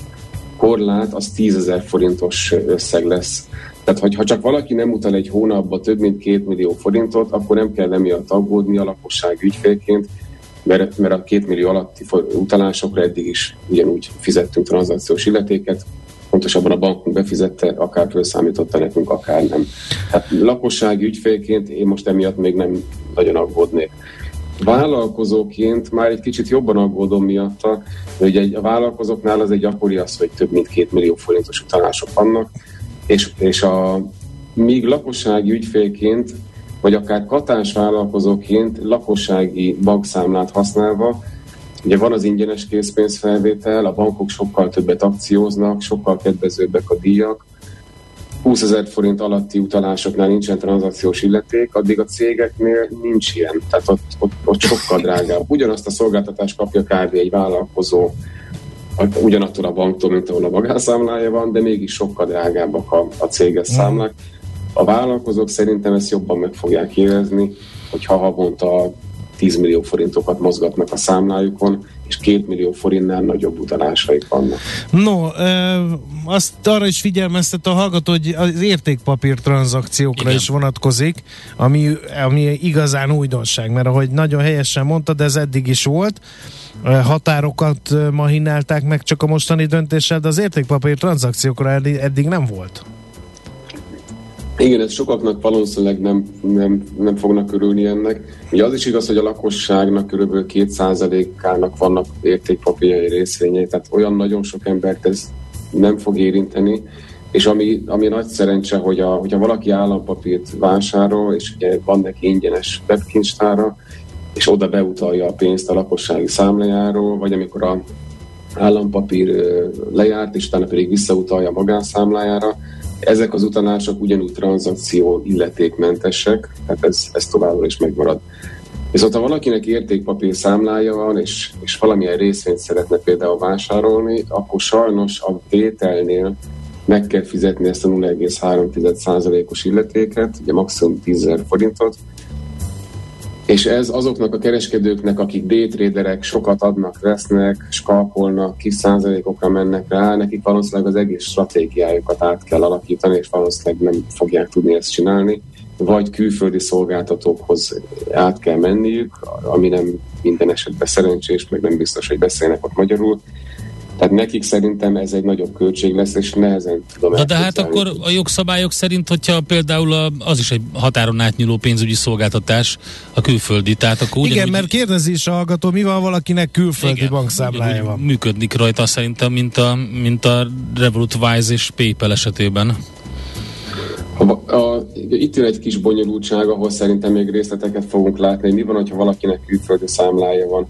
korlát az 10 ezer forintos összeg lesz. Tehát, hogyha csak valaki nem utal egy hónapba több mint 2 millió forintot, akkor nem kell emiatt aggódni a lakosság ügyfélként, mert, mert a 2 millió alatti utalásokra eddig is ugyanúgy fizettünk tranzakciós illetéket, pontosabban a bankunk befizette, akár fölszámította nekünk, akár nem. Tehát lakossági ügyfélként én most emiatt még nem nagyon aggódnék. Vállalkozóként már egy kicsit jobban aggódom miatta, hogy egy, a vállalkozóknál az egy gyakori az, hogy több mint két millió forintos utalások vannak, és, és a, míg lakossági ügyfélként vagy akár katás vállalkozóként lakossági bankszámlát használva, Ugye van az ingyenes készpénzfelvétel, a bankok sokkal többet akcióznak, sokkal kedvezőbbek a díjak, 20 ezer forint alatti utalásoknál nincsen tranzakciós illeték, addig a cégeknél nincs ilyen, tehát ott, ott, ott sokkal drágább. Ugyanazt a szolgáltatást kapja kb. egy vállalkozó ugyanattól a banktól, mint ahol a magánszámlája van, de mégis sokkal drágábbak a, a céges mm. számlák. A vállalkozók szerintem ezt jobban meg fogják érezni, hogy ha havonta 10 millió forintokat mozgatnak a számlájukon, és 2 millió forintnál nagyobb utalásaik vannak. No, e, azt arra is figyelmeztet a hallgató, hogy az értékpapír tranzakciókra Igen. is vonatkozik, ami, ami igazán újdonság, mert ahogy nagyon helyesen mondtad, ez eddig is volt, határokat mahinálták meg csak a mostani döntéssel, de az értékpapír tranzakciókra eddig nem volt. Igen, ez sokaknak valószínűleg nem, nem, nem fognak örülni ennek. Ugye az is igaz, hogy a lakosságnak kb. 2%-ának vannak értékpapírjai részvényei, tehát olyan nagyon sok embert ez nem fog érinteni, és ami, ami nagy szerencse, hogy a, hogyha valaki állampapírt vásárol, és ugye van neki ingyenes webkincstára, és oda beutalja a pénzt a lakossági számlájáról, vagy amikor a állampapír lejárt, és utána pedig visszautalja a magánszámlájára, ezek az utalások ugyanúgy tranzakció illetékmentesek, tehát ez, ez továbbra is megmarad. Viszont ha valakinek értékpapír számlája van, és, és valamilyen részvényt szeretne például vásárolni, akkor sajnos a vételnél meg kell fizetni ezt a 0,3%-os illetéket, ugye maximum 10 forintot, és ez azoknak a kereskedőknek, akik daytraderek, sokat adnak, vesznek, skalpolnak, kis százalékokra mennek rá, nekik valószínűleg az egész stratégiájukat át kell alakítani, és valószínűleg nem fogják tudni ezt csinálni, vagy külföldi szolgáltatókhoz át kell menniük, ami nem minden esetben szerencsés, meg nem biztos, hogy beszélnek ott magyarul, tehát nekik szerintem ez egy nagyobb költség lesz, és nehezen tudom Na de hát akkor a jogszabályok szerint, hogyha például a, az is egy határon átnyúló pénzügyi szolgáltatás a külföldi, tehát akkor Igen, mert kérdezi is a hallgató, mi van valakinek külföldi igen, bankszámlája van. Működik rajta szerintem, mint a, mint a Revolut Wise és PayPal esetében. A, a, itt jön egy kis bonyolultság, ahol szerintem még részleteket fogunk látni, mi van, hogyha valakinek külföldi számlája van.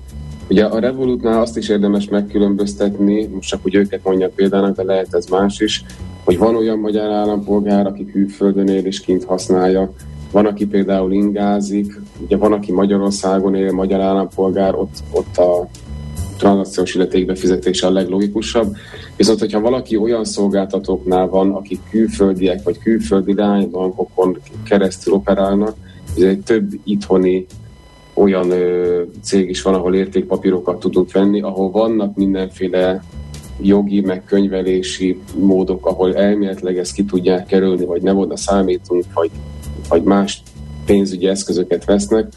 Ugye a Revolutnál azt is érdemes megkülönböztetni, most csak úgy őket mondja példának, de lehet ez más is, hogy van olyan magyar állampolgár, aki külföldön él és kint használja, van, aki például ingázik, ugye van, aki Magyarországon él, magyar állampolgár, ott, ott a tranzakciós illetékbefizetése a leglogikusabb. Viszont, hogyha valaki olyan szolgáltatóknál van, akik külföldiek vagy külföldi lánybankokon keresztül operálnak, ez egy több itthoni olyan ö, cég is van, ahol értékpapírokat tudunk venni, ahol vannak mindenféle jogi, meg könyvelési módok, ahol elméletileg ezt ki tudják kerülni, vagy nem oda számítunk, vagy, vagy más pénzügyi eszközöket vesznek.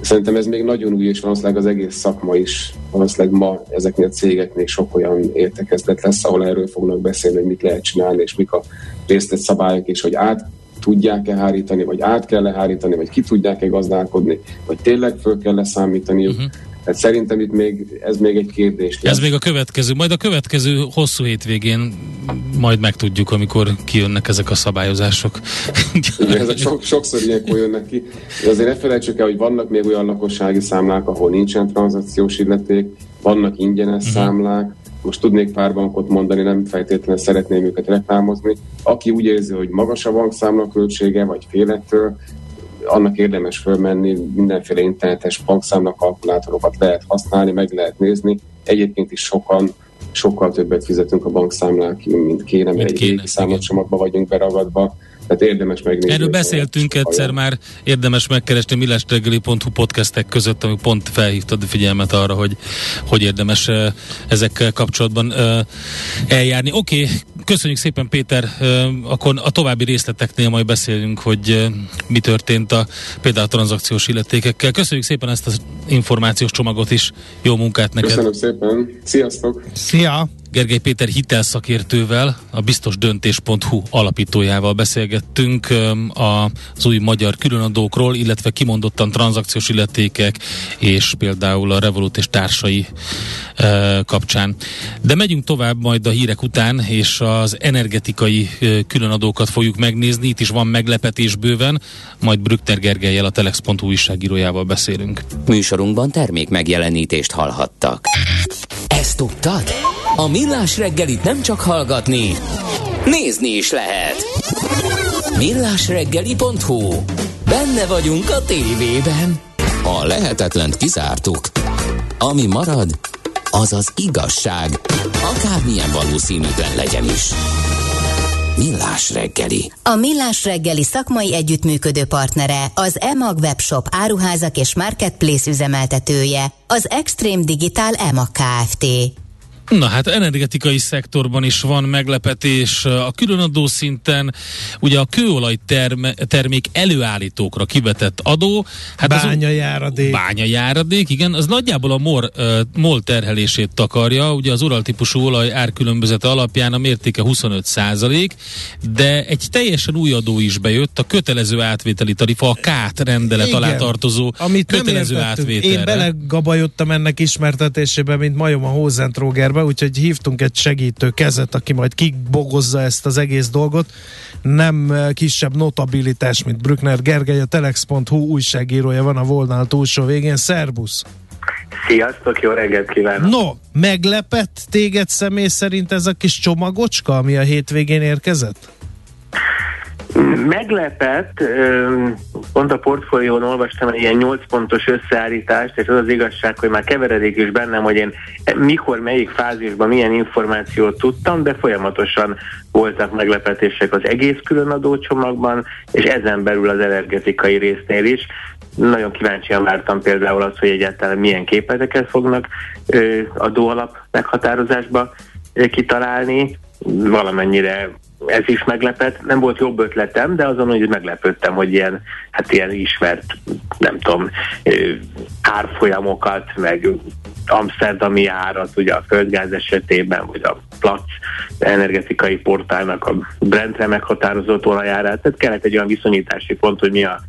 Szerintem ez még nagyon új, és valószínűleg az egész szakma is, valószínűleg ma ezeknél a cégeknél sok olyan értekezlet lesz, ahol erről fognak beszélni, hogy mit lehet csinálni, és mik a részlet szabályok, és hogy át tudják-e hárítani, vagy át kell-e hárítani, vagy ki tudják-e gazdálkodni, vagy tényleg föl kell leszámítani. Uh-huh. Tehát szerintem itt még, ez még egy kérdés. Ez még a következő, majd a következő hosszú hétvégén majd megtudjuk, amikor kijönnek ezek a szabályozások. Igen, ezek so, sokszor ilyenkor jönnek ki. De azért ne felejtsük el, hogy vannak még olyan lakossági számlák, ahol nincsen tranzakciós illeték, vannak ingyenes uh-huh. számlák, most tudnék pár bankot mondani, nem feltétlenül szeretném őket reklámozni. Aki úgy érzi, hogy magas a bankszámla költsége, vagy félettől, annak érdemes fölmenni, mindenféle internetes bankszámla kalkulátorokat lehet használni, meg lehet nézni. Egyébként is sokan sokkal többet fizetünk a bankszámlák, mint kéne, mert egy számlacsomagba vagyunk beragadva, tehát érdemes megnézni. Erről beszéltünk egyszer már, érdemes megkeresni millestegeli.hu podcastek között, amik pont felhívtad a figyelmet arra, hogy, hogy érdemes ezekkel kapcsolatban eljárni. Oké, okay, köszönjük szépen Péter, akkor a további részleteknél majd beszélünk, hogy mi történt a például a tranzakciós illetékekkel. Köszönjük szépen ezt az információs csomagot is, jó munkát neked! Köszönöm szépen, sziasztok! Szia! Gergely Péter hitelszakértővel, a biztosdöntés.hu alapítójával beszélgettünk az új magyar különadókról, illetve kimondottan tranzakciós illetékek és például a Revolut és társai kapcsán. De megyünk tovább majd a hírek után, és az energetikai különadókat fogjuk megnézni. Itt is van meglepetés bőven, majd Brückner Gergelyel a Telex.hu újságírójával beszélünk. Műsorunkban termék megjelenítést hallhattak. Ezt tudtad? A Millás reggelit nem csak hallgatni, nézni is lehet. Millásreggeli.hu Benne vagyunk a tévében. A lehetetlent kizártuk. Ami marad, az az igazság, akármilyen valószínűtlen legyen is. Millás reggeli. A Millás reggeli szakmai együttműködő partnere, az EMAG webshop áruházak és marketplace üzemeltetője, az Extreme Digital EMAG Kft. Na hát energetikai szektorban is van meglepetés. A különadó szinten ugye a kőolaj terme, termék előállítókra kivetett adó. Hát bányajáradék. Bányajáradék, igen. Az nagyjából a mor, uh, MOL terhelését takarja. Ugye az ural típusú olaj árkülönbözete alapján a mértéke 25 százalék, de egy teljesen új adó is bejött, a kötelező átvételi tarifa, a KÁT rendelet igen, alá tartozó amit kötelező átvétel. Én belegabajottam ennek ismertetésébe, mint majom a Hózentróger be, úgyhogy hívtunk egy segítő kezet, aki majd kibogozza ezt az egész dolgot. Nem eh, kisebb notabilitás, mint Brückner Gergely, a Telex.hu újságírója van a volnál túlsó végén. Szerbusz! Sziasztok, jó reggelt kívánok! No, meglepett téged személy szerint ez a kis csomagocska, ami a hétvégén érkezett? Meglepett, pont a portfólión olvastam egy ilyen 8 pontos összeállítást, és az az igazság, hogy már keveredik is bennem, hogy én mikor, melyik fázisban milyen információt tudtam, de folyamatosan voltak meglepetések az egész különadó csomagban, és ezen belül az energetikai résznél is. Nagyon kíváncsian vártam például azt, hogy egyáltalán milyen képleteket fognak adóalap meghatározásba kitalálni, valamennyire ez is meglepett. Nem volt jobb ötletem, de azon, hogy meglepődtem, hogy ilyen, hát ilyen ismert, nem tudom, árfolyamokat, meg Amsterdami árat, ugye a földgáz esetében, vagy a Platz energetikai portálnak a Brentre meghatározott olajárát. Tehát kellett egy olyan viszonyítási pont, hogy mi a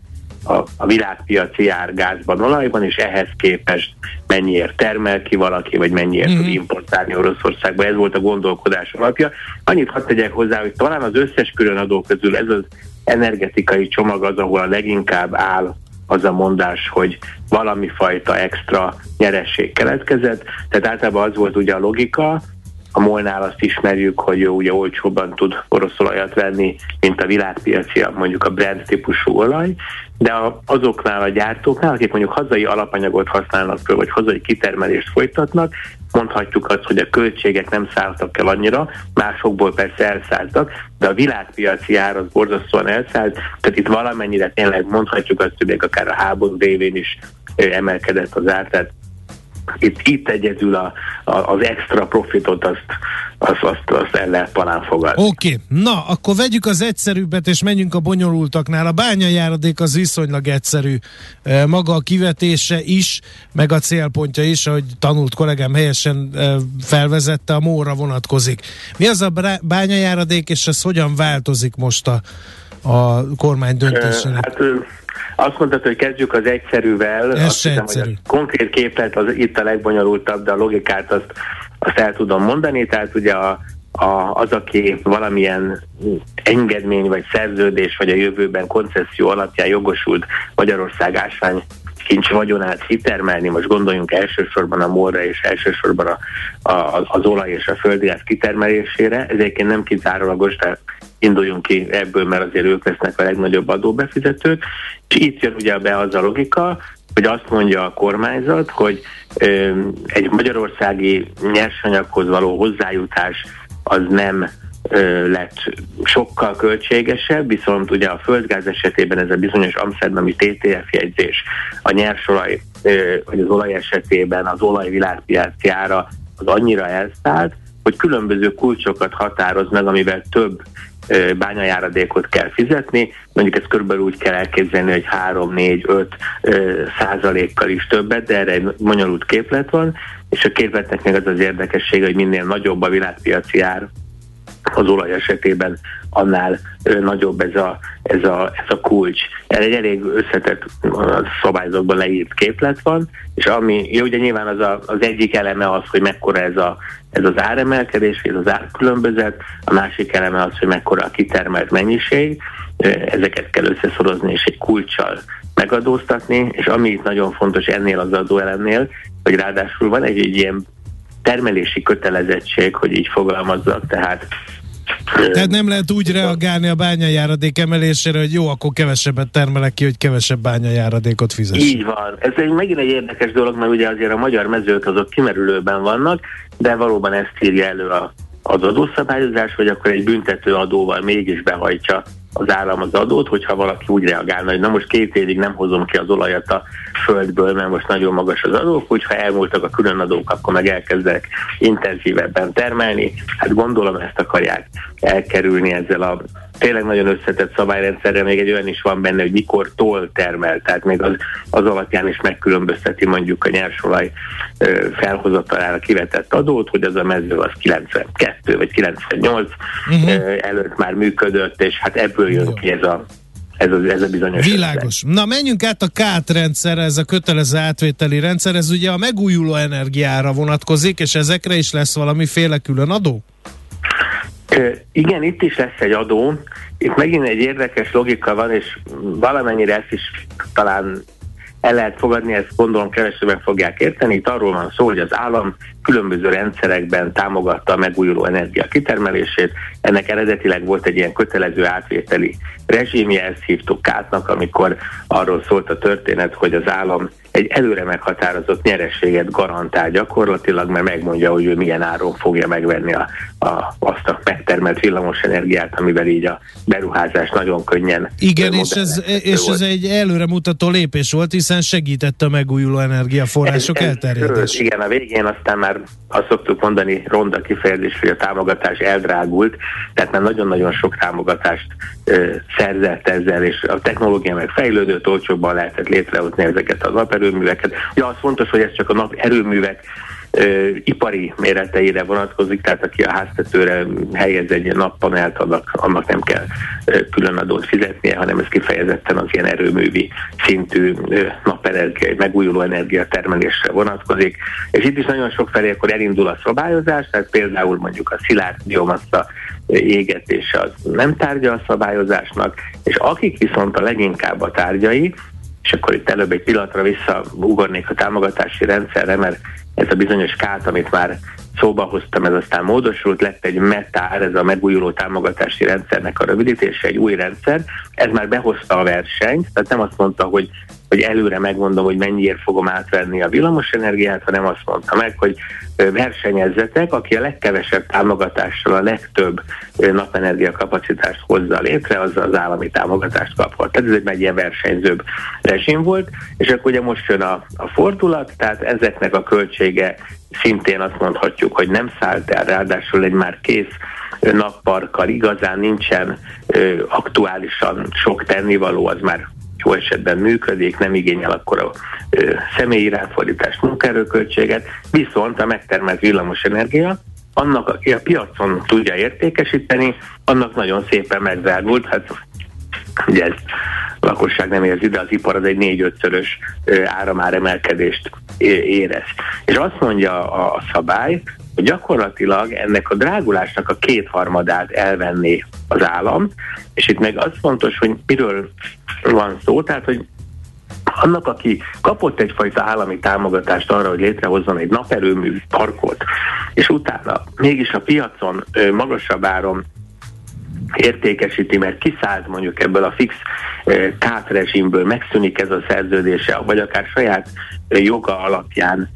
a, a világpiaci ár gázban, olajban, és ehhez képest mennyiért termel ki valaki, vagy mennyiért mm-hmm. tud importálni Oroszországba. Ez volt a gondolkodás alapja. Annyit hadd tegyek hozzá, hogy talán az összes különadó közül ez az energetikai csomag az, ahol a leginkább áll az a mondás, hogy valami fajta extra nyeresség keletkezett. Tehát általában az volt ugye a logika, a molnál azt ismerjük, hogy ő ugye olcsóbban tud orosz olajat venni, mint a világpiaci, mondjuk a brand típusú olaj, de azoknál a gyártóknál, akik mondjuk hazai alapanyagot használnak föl, vagy hazai kitermelést folytatnak, mondhatjuk azt, hogy a költségek nem szálltak el annyira, másokból persze elszálltak, de a világpiaci ár az borzasztóan elszállt, tehát itt valamennyire tényleg mondhatjuk azt, hogy akár a háború révén is emelkedett az ár, tehát itt, itt egyedül a, a, az extra profitot azt, azt, azt, azt el lehet talán fogadni. Oké, okay. na akkor vegyük az egyszerűbbet és menjünk a bonyolultaknál. A bányajáradék az viszonylag egyszerű. Maga a kivetése is, meg a célpontja is, ahogy tanult kollégám helyesen felvezette, a móra vonatkozik. Mi az a bányajáradék, és ez hogyan változik most a, a kormány döntésének? Hát azt mondtad, hogy kezdjük az egyszerűvel. Ez azt hiszem, egyszerű. hogy a konkrét képlet az itt a legbonyolultabb, de a logikát azt, azt el tudom mondani. Tehát ugye a, a, az, aki valamilyen engedmény vagy szerződés, vagy a jövőben koncesszió alapján jogosult Magyarország ásvány kincs vagyonát kitermelni, most gondoljunk elsősorban a morra és elsősorban a, a, az olaj és a földgáz kitermelésére, ez nem kizárólagos, de induljunk ki ebből, mert azért ők lesznek a legnagyobb adóbefizetők, és itt jön ugye be az a logika, hogy azt mondja a kormányzat, hogy ö, egy magyarországi nyersanyaghoz való hozzájutás az nem lett sokkal költségesebb, viszont ugye a földgáz esetében ez a bizonyos amsterdami TTF jegyzés, a nyersolaj, vagy az olaj esetében az olaj világpiaci ára az annyira elszállt, hogy különböző kulcsokat határoz meg, amivel több bányajáradékot kell fizetni, mondjuk ezt körülbelül úgy kell elképzelni, hogy 3-4-5 százalékkal is többet, de erre egy bonyolult képlet van, és a képletnek meg az az érdekessége, hogy minél nagyobb a világpiaci ár, az olaj esetében annál nagyobb ez a, ez a, ez a kulcs. Ez egy elég összetett szabályzatban leírt képlet van, és ami, jó, ugye nyilván az, a, az egyik eleme az, hogy mekkora ez, a, ez az áremelkedés, ez az árkülönbözet, a másik eleme az, hogy mekkora a kitermelt mennyiség, ezeket kell összeszorozni és egy kulccsal megadóztatni, és ami itt nagyon fontos ennél az adóelemnél, hogy ráadásul van egy, egy ilyen termelési kötelezettség, hogy így fogalmazzak, tehát tehát nem lehet úgy reagálni a bányajáradék emelésére, hogy jó, akkor kevesebbet termelek ki, hogy kevesebb bányajáradékot fizes. Így van. Ez egy, megint egy érdekes dolog, mert ugye azért a magyar mezők azok kimerülőben vannak, de valóban ezt írja elő a, az adószabályozás, hogy akkor egy büntető adóval mégis behajtja az állam az adót, hogyha valaki úgy reagálna, hogy na most két évig nem hozom ki az olajat a földből, mert most nagyon magas az adók, úgyha elmúltak a különadók, akkor meg elkezdek intenzívebben termelni. Hát gondolom ezt akarják elkerülni ezzel a tényleg nagyon összetett szabályrendszerre, még egy olyan is van benne, hogy mikor tol termel, tehát még az, az alapján is megkülönbözteti mondjuk a nyersolaj felhozatalára kivetett adót, hogy az a mező az 92 vagy 98 uh-huh. Mhm. előtt már működött, és hát ebből jön ki ez a ez a, ez a bizonyos. Világos. Rendszer. Na menjünk át a KÁT rendszer, ez a kötelező átvételi rendszer, ez ugye a megújuló energiára vonatkozik, és ezekre is lesz valamiféle külön adó? Igen, itt is lesz egy adó. Itt megint egy érdekes logika van, és valamennyire ezt is talán el lehet fogadni, ezt gondolom kevesebben fogják érteni. Itt arról van szó, hogy az állam különböző rendszerekben támogatta a megújuló energia kitermelését. Ennek eredetileg volt egy ilyen kötelező átvételi rezsimje, ezt hívtuk kátnak, amikor arról szólt a történet, hogy az állam egy előre meghatározott nyerességet garantál gyakorlatilag, mert megmondja, hogy ő milyen áron fogja megvenni a, a, azt a megtermelt villamos energiát, amivel így a beruházás nagyon könnyen. Igen, és ez, és ez egy előremutató lépés volt, hiszen segítette a megújuló energiaforrások elterjedését. Igen, a végén aztán már azt szoktuk mondani, ronda kifejezés, hogy a támogatás eldrágult, tehát már nagyon-nagyon sok támogatást ö, szerzett ezzel, és a technológia meg fejlődött, olcsóbban lehetett létrehozni ezeket az naperőműveket. Ja, az fontos, hogy ez csak a naperőművek ö, ipari méreteire vonatkozik, tehát aki a háztetőre helyez egy nappanelt, annak, annak nem kell ö, külön adót fizetnie, hanem ez kifejezetten az ilyen erőművi szintű ö, napenergia, megújuló energia termelésre vonatkozik. És itt is nagyon sok felé akkor elindul a szabályozás, tehát például mondjuk a szilárd biomassa égetése az nem tárgya a szabályozásnak, és akik viszont a leginkább a tárgyai, és akkor itt előbb egy pillanatra visszaugornék a támogatási rendszerre, mert ez a bizonyos kát, amit már szóba hoztam, ez aztán módosult, lett egy METÁR, ez a megújuló támogatási rendszernek a rövidítése, egy új rendszer, ez már behozta a versenyt, tehát nem azt mondta, hogy hogy előre megmondom, hogy mennyiért fogom átvenni a villamosenergiát, hanem azt mondta meg, hogy versenyezzetek, aki a legkevesebb támogatással a legtöbb napenergia kapacitást hozza létre, az az állami támogatást kaphat. Tehát ez egy, ilyen versenyzőbb rezsim volt, és akkor ugye most jön a, a fordulat, tehát ezeknek a költsége szintén azt mondhatjuk, hogy nem szállt el, ráadásul egy már kész napparkkal igazán nincsen ö, aktuálisan sok tennivaló, az már jó esetben működik, nem igényel akkor a személyi ráfordítást, munkaerőköltséget, viszont a megtermelt villamosenergia, annak, aki a piacon tudja értékesíteni, annak nagyon szépen megzárult, hát ugye ez a lakosság nem érzi, de az ipar az egy négy-ötszörös áramáremelkedést érez. És azt mondja a szabály, hogy gyakorlatilag ennek a drágulásnak a kétharmadát elvenné az állam, és itt meg az fontos, hogy miről van szó, tehát hogy annak, aki kapott egyfajta állami támogatást arra, hogy létrehozzon egy naperőmű parkot, és utána mégis a piacon magasabb áron értékesíti, mert kiszállt mondjuk ebből a fix kátrezsimből, megszűnik ez a szerződése, vagy akár saját joga alapján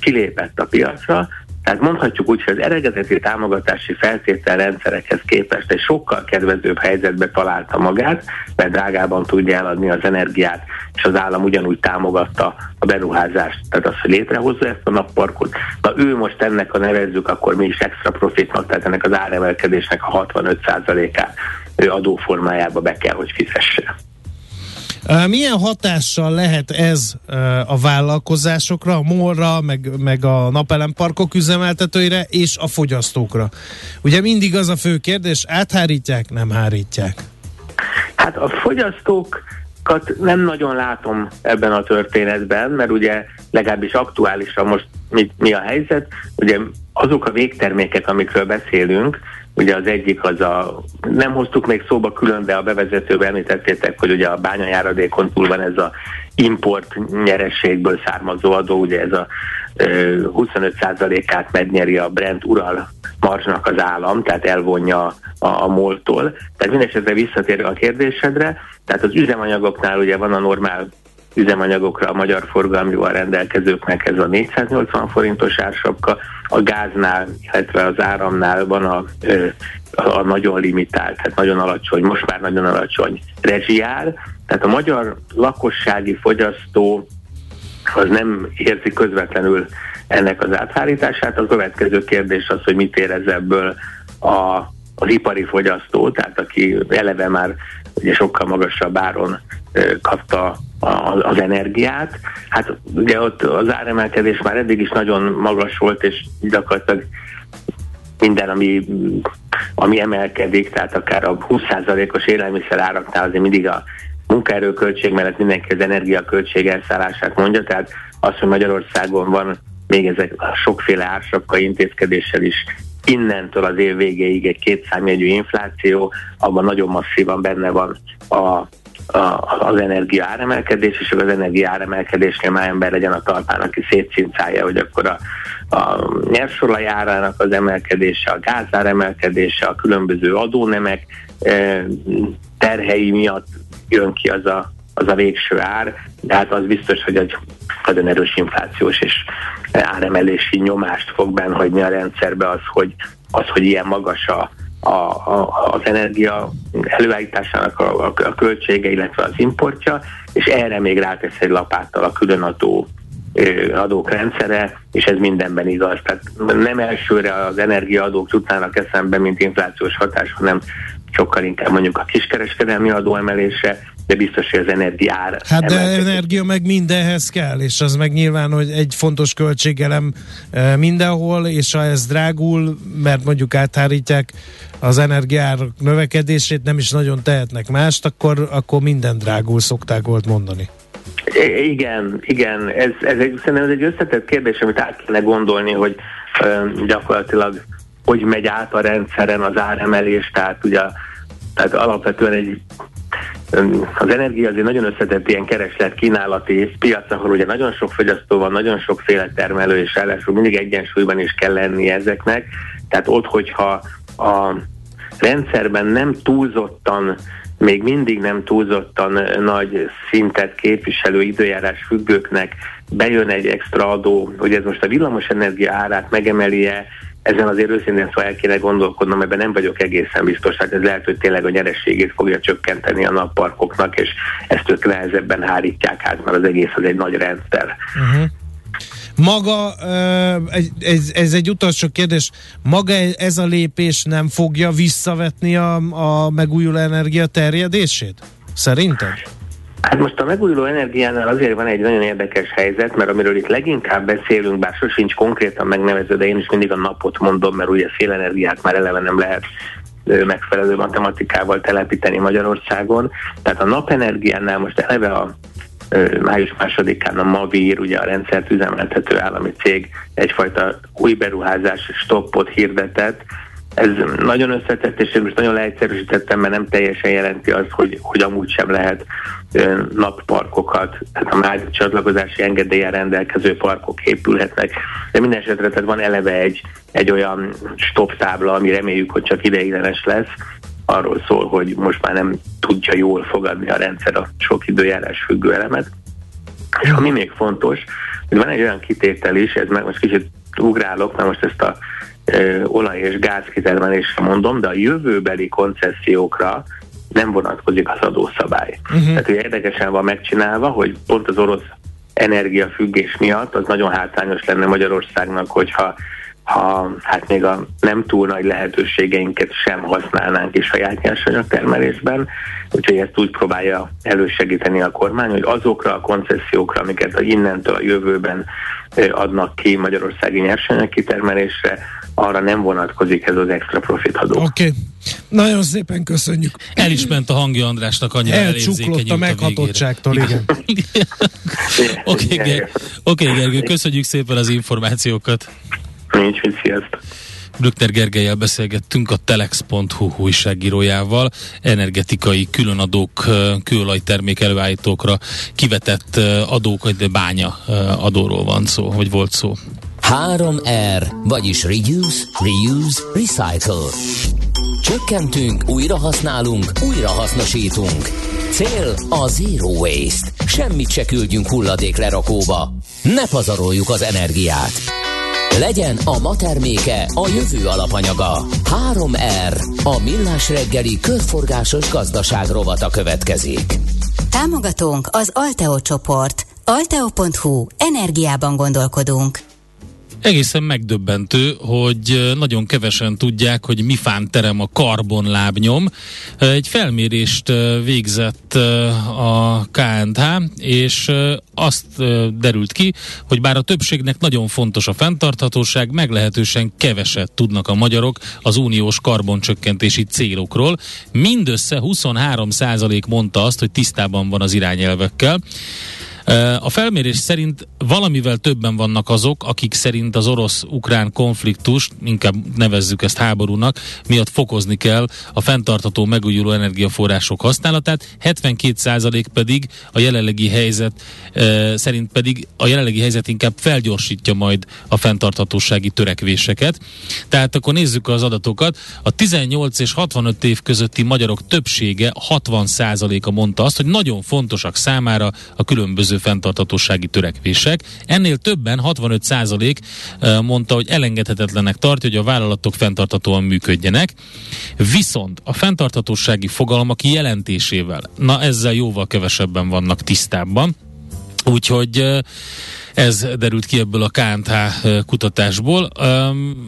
kilépett a piacra, Tehát mondhatjuk úgy, hogy az eredeti támogatási feltételrendszerekhez képest egy sokkal kedvezőbb helyzetbe találta magát, mert drágában tudja eladni az energiát, és az állam ugyanúgy támogatta a beruházást, tehát az, hogy létrehozza ezt a napparkot. Na ő most ennek, a nevezzük, akkor mi is extra profitnak, tehát ennek az áremelkedésnek a 65%-át ő adóformájába be kell, hogy fizesse. Milyen hatással lehet ez a vállalkozásokra, a MOL-ra, meg, meg a napelemparkok üzemeltetőire és a fogyasztókra? Ugye mindig az a fő kérdés, áthárítják, nem hárítják? Hát a fogyasztókat nem nagyon látom ebben a történetben, mert ugye legalábbis aktuálisan most mi, mi a helyzet, ugye azok a végtermékek, amikről beszélünk, Ugye az egyik az a, nem hoztuk még szóba külön, de a bevezetőben említettétek, hogy ugye a bányajáradékon túl van ez a import nyerességből származó adó, ugye ez a 25%-át megnyeri a Brent Ural marzsnak az állam, tehát elvonja a, a moltól. Tehát mindesetre visszatérve a kérdésedre, tehát az üzemanyagoknál ugye van a normál üzemanyagokra a magyar forgalmival rendelkezőknek ez a 480 forintos ársapka, a gáznál, illetve az áramnál van a, a nagyon limitált, tehát nagyon alacsony, most már nagyon alacsony rezsiár, tehát a magyar lakossági fogyasztó az nem érzi közvetlenül ennek az áthárítását. A következő kérdés az, hogy mit érez ebből a, az ipari fogyasztó, tehát aki eleve már ugye sokkal magasabb áron kapta az energiát. Hát ugye ott az áremelkedés már eddig is nagyon magas volt, és gyakorlatilag minden, ami, ami emelkedik, tehát akár a 20%-os élelmiszer áraknál azért mindig a munkaerőköltség mellett mindenki az energiaköltség elszállását mondja, tehát az, hogy Magyarországon van még ezek a sokféle ársapka intézkedéssel is innentől az év végéig egy kétszámjegyű infláció, abban nagyon masszívan benne van a az energia áremelkedés, és az energia áremelkedésnél már ember legyen a talpán, aki szétszincálja, hogy akkor a, a nyersolaj árának az emelkedése, a gázár emelkedése, a különböző adónemek e, terhei miatt jön ki az a, az a végső ár, de hát az biztos, hogy egy nagyon erős inflációs és áremelési nyomást fog benne hagyni a rendszerbe az, hogy, az, hogy ilyen magas a, a, a, az energia előállításának a, a, a költsége, illetve az importja, és erre még rátesz egy lapáttal a különadó adók rendszere, és ez mindenben igaz. Tehát nem elsőre az energiaadók jutnának eszembe, mint inflációs hatás, hanem sokkal inkább mondjuk a kiskereskedelmi adóemelése, de biztos, hogy az energiára. Hát de energia meg mindenhez kell, és az meg nyilván, hogy egy fontos költségelem e, mindenhol, és ha ez drágul, mert mondjuk áthárítják az energiár növekedését, nem is nagyon tehetnek mást, akkor, akkor minden drágul, szokták volt mondani. Igen, igen, ez, ez egy, szerintem ez egy összetett kérdés, amit át kéne gondolni, hogy ö, gyakorlatilag hogy megy át a rendszeren az áremelés, tehát ugye tehát alapvetően egy az energia azért nagyon összetett ilyen kereslet kínálati piac, ahol ugye nagyon sok fogyasztó van, nagyon sokféle termelő, és ráadásul mindig egyensúlyban is kell lenni ezeknek. Tehát ott, hogyha a rendszerben nem túlzottan még mindig nem túlzottan nagy szintet képviselő időjárás függőknek bejön egy extra adó, hogy ez most a villamosenergia árát megemeli-e, ezen azért őszintén szóval el kéne gondolkodnom, ebben nem vagyok egészen biztos, hát ez lehet, hogy tényleg a nyerességét fogja csökkenteni a napparkoknak, és ezt ők nehezebben hárítják át, mert az egész az egy nagy rendszer. Uh-huh. Maga, ez, ez egy utolsó kérdés, maga ez a lépés nem fogja visszavetni a, a megújuló energia terjedését? Szerinted? Hát most a megújuló energiánál azért van egy nagyon érdekes helyzet, mert amiről itt leginkább beszélünk, bár sosincs konkrétan megnevező, de én is mindig a napot mondom, mert ugye szélenergiát már eleve nem lehet megfelelő matematikával telepíteni Magyarországon. Tehát a napenergiánál most eleve a május másodikán a Mavir, ugye a rendszert üzemeltető állami cég egyfajta új beruházás stoppot hirdetett, ez nagyon összetett, és most nagyon leegyszerűsítettem, mert nem teljesen jelenti azt, hogy, hogy amúgy sem lehet napparkokat, tehát a már csatlakozási engedélyen rendelkező parkok épülhetnek. De minden esetre tehát van eleve egy, egy olyan stop tábla, ami reméljük, hogy csak ideiglenes lesz, arról szól, hogy most már nem tudja jól fogadni a rendszer a sok időjárás függő elemet. És ami még fontos, hogy van egy olyan kitétel is, ez meg most kicsit ugrálok, na most ezt a olaj- és gáz kitermelésre mondom, de a jövőbeli koncesziókra nem vonatkozik az adószabály. Uh-huh. Tehát ugye érdekesen van megcsinálva, hogy pont az orosz energiafüggés miatt az nagyon hátrányos lenne Magyarországnak, hogyha ha hát még a nem túl nagy lehetőségeinket sem használnánk is saját nyersanyag termelésben, úgyhogy ezt úgy próbálja elősegíteni a kormány, hogy azokra a koncesziókra, amiket a innentől a jövőben adnak ki Magyarországi nyersanyag kitermelésre, arra nem vonatkozik ez az extra profit adó. Oké. Okay. Nagyon szépen köszönjük. El is ment a hangja Andrásnak annyira Elcsuklott a meghatottságtól, igen. Oké, okay, Gergő, köszönjük szépen az információkat. Nincs mit, sziasztok. Brückner Gergelyel beszélgettünk a telex.hu újságírójával, energetikai különadók, kőolajtermék előállítókra kivetett adók, de bánya adóról van szó, vagy volt szó. 3R, vagyis Reduce, Reuse, Recycle. Csökkentünk, újra használunk, újra hasznosítunk. Cél a Zero Waste. Semmit se küldjünk hulladék lerakóba. Ne pazaroljuk az energiát. Legyen a ma terméke a jövő alapanyaga. 3R, a millás reggeli körforgásos gazdaság rovata következik. Támogatónk az Alteo csoport. Alteo.hu. Energiában gondolkodunk. Egészen megdöbbentő, hogy nagyon kevesen tudják, hogy mi fán terem a karbonlábnyom. Egy felmérést végzett a KNH, és azt derült ki, hogy bár a többségnek nagyon fontos a fenntarthatóság, meglehetősen keveset tudnak a magyarok az uniós karboncsökkentési célokról. Mindössze 23% mondta azt, hogy tisztában van az irányelvekkel. A felmérés szerint valamivel többen vannak azok, akik szerint az orosz-ukrán konfliktus, inkább nevezzük ezt háborúnak, miatt fokozni kell a fenntartató megújuló energiaforrások használatát, 72% pedig a jelenlegi helyzet szerint pedig a jelenlegi helyzet inkább felgyorsítja majd a fenntarthatósági törekvéseket. Tehát akkor nézzük az adatokat. A 18 és 65 év közötti magyarok többsége 60%-a mondta azt, hogy nagyon fontosak számára a különböző fenntartatósági törekvések. Ennél többen, 65 százalék mondta, hogy elengedhetetlenek tartja, hogy a vállalatok fenntartatóan működjenek. Viszont a fenntartatósági fogalmak jelentésével, na ezzel jóval kevesebben vannak tisztában. Úgyhogy ez derült ki ebből a KNH kutatásból. Um,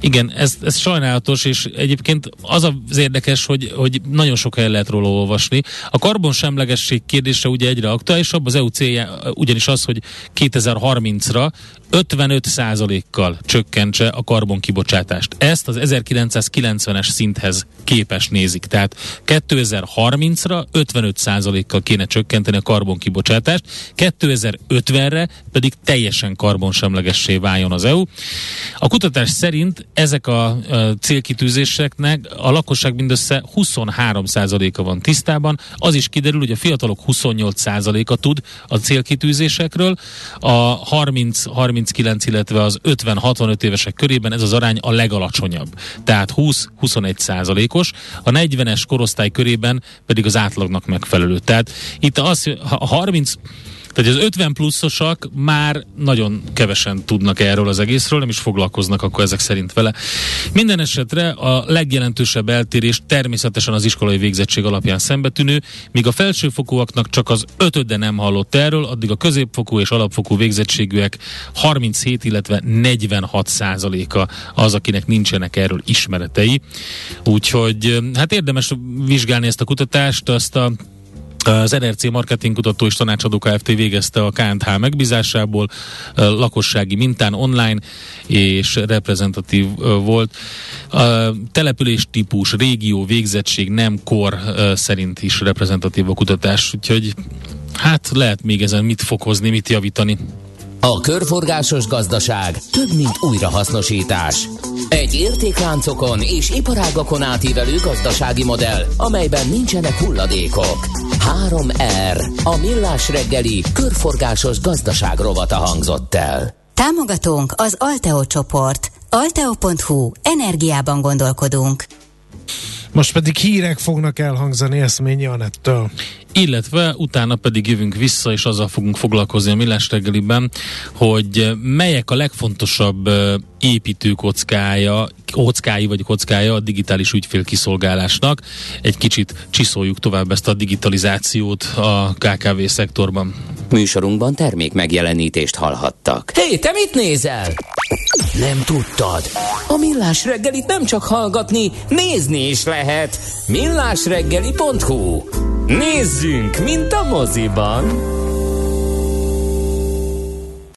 igen, ez, ez sajnálatos, és egyébként az az érdekes, hogy, hogy nagyon sok helyen lehet róla olvasni. A karbonsemlegesség kérdése ugye egyre aktuálisabb, az EU célja ugyanis az, hogy 2030-ra 55%-kal csökkentse a karbonkibocsátást. Ezt az 1990-es szinthez képes nézik. Tehát 2030-ra 55%-kal kéne csökkenteni a karbonkibocsátást, 2050-re pedig teljesen karbonsemlegessé váljon az EU. A kutatás szerint ezek a célkitűzéseknek a lakosság mindössze 23%-a van tisztában. Az is kiderül, hogy a fiatalok 28%-a tud a célkitűzésekről, a 30, 39, illetve az 50-65 évesek körében ez az arány a legalacsonyabb. Tehát 20-21 százalékos, a 40-es korosztály körében pedig az átlagnak megfelelő. Tehát itt az, a 30 tehát az 50 pluszosak már nagyon kevesen tudnak erről az egészről, nem is foglalkoznak akkor ezek szerint vele. Minden esetre a legjelentősebb eltérés természetesen az iskolai végzettség alapján szembetűnő, míg a felsőfokúaknak csak az ötöde nem hallott erről, addig a középfokú és alapfokú végzettségűek 37, illetve 46 százaléka az, akinek nincsenek erről ismeretei. Úgyhogy hát érdemes vizsgálni ezt a kutatást, azt a az NRC marketingkutató és tanácsadó Kft. végezte a KNH megbízásából, lakossági mintán online és reprezentatív volt. A település típus, régió, végzettség, nem kor szerint is reprezentatív a kutatás, úgyhogy hát lehet még ezen mit fokozni, mit javítani. A körforgásos gazdaság több, mint újrahasznosítás. Egy értékláncokon és iparágakon átívelő gazdasági modell, amelyben nincsenek hulladékok. 3R, a millás reggeli körforgásos gazdaság rovata hangzott el. Támogatónk az Alteo csoport. Alteo.hu. Energiában gondolkodunk. Most pedig hírek fognak elhangzani Eszményi Anettől. Illetve utána pedig jövünk vissza, és azzal fogunk foglalkozni a Millás reggeliben, hogy melyek a legfontosabb építőkockája, kockái vagy kockája a digitális ügyfélkiszolgálásnak. Egy kicsit csiszoljuk tovább ezt a digitalizációt a KKV szektorban. Műsorunkban termék megjelenítést hallhattak. Hé, hey, te mit nézel? Nem tudtad? A Millás reggelit nem csak hallgatni, nézni is lehet. millásreggeli.hu Nézzünk, mint a moziban!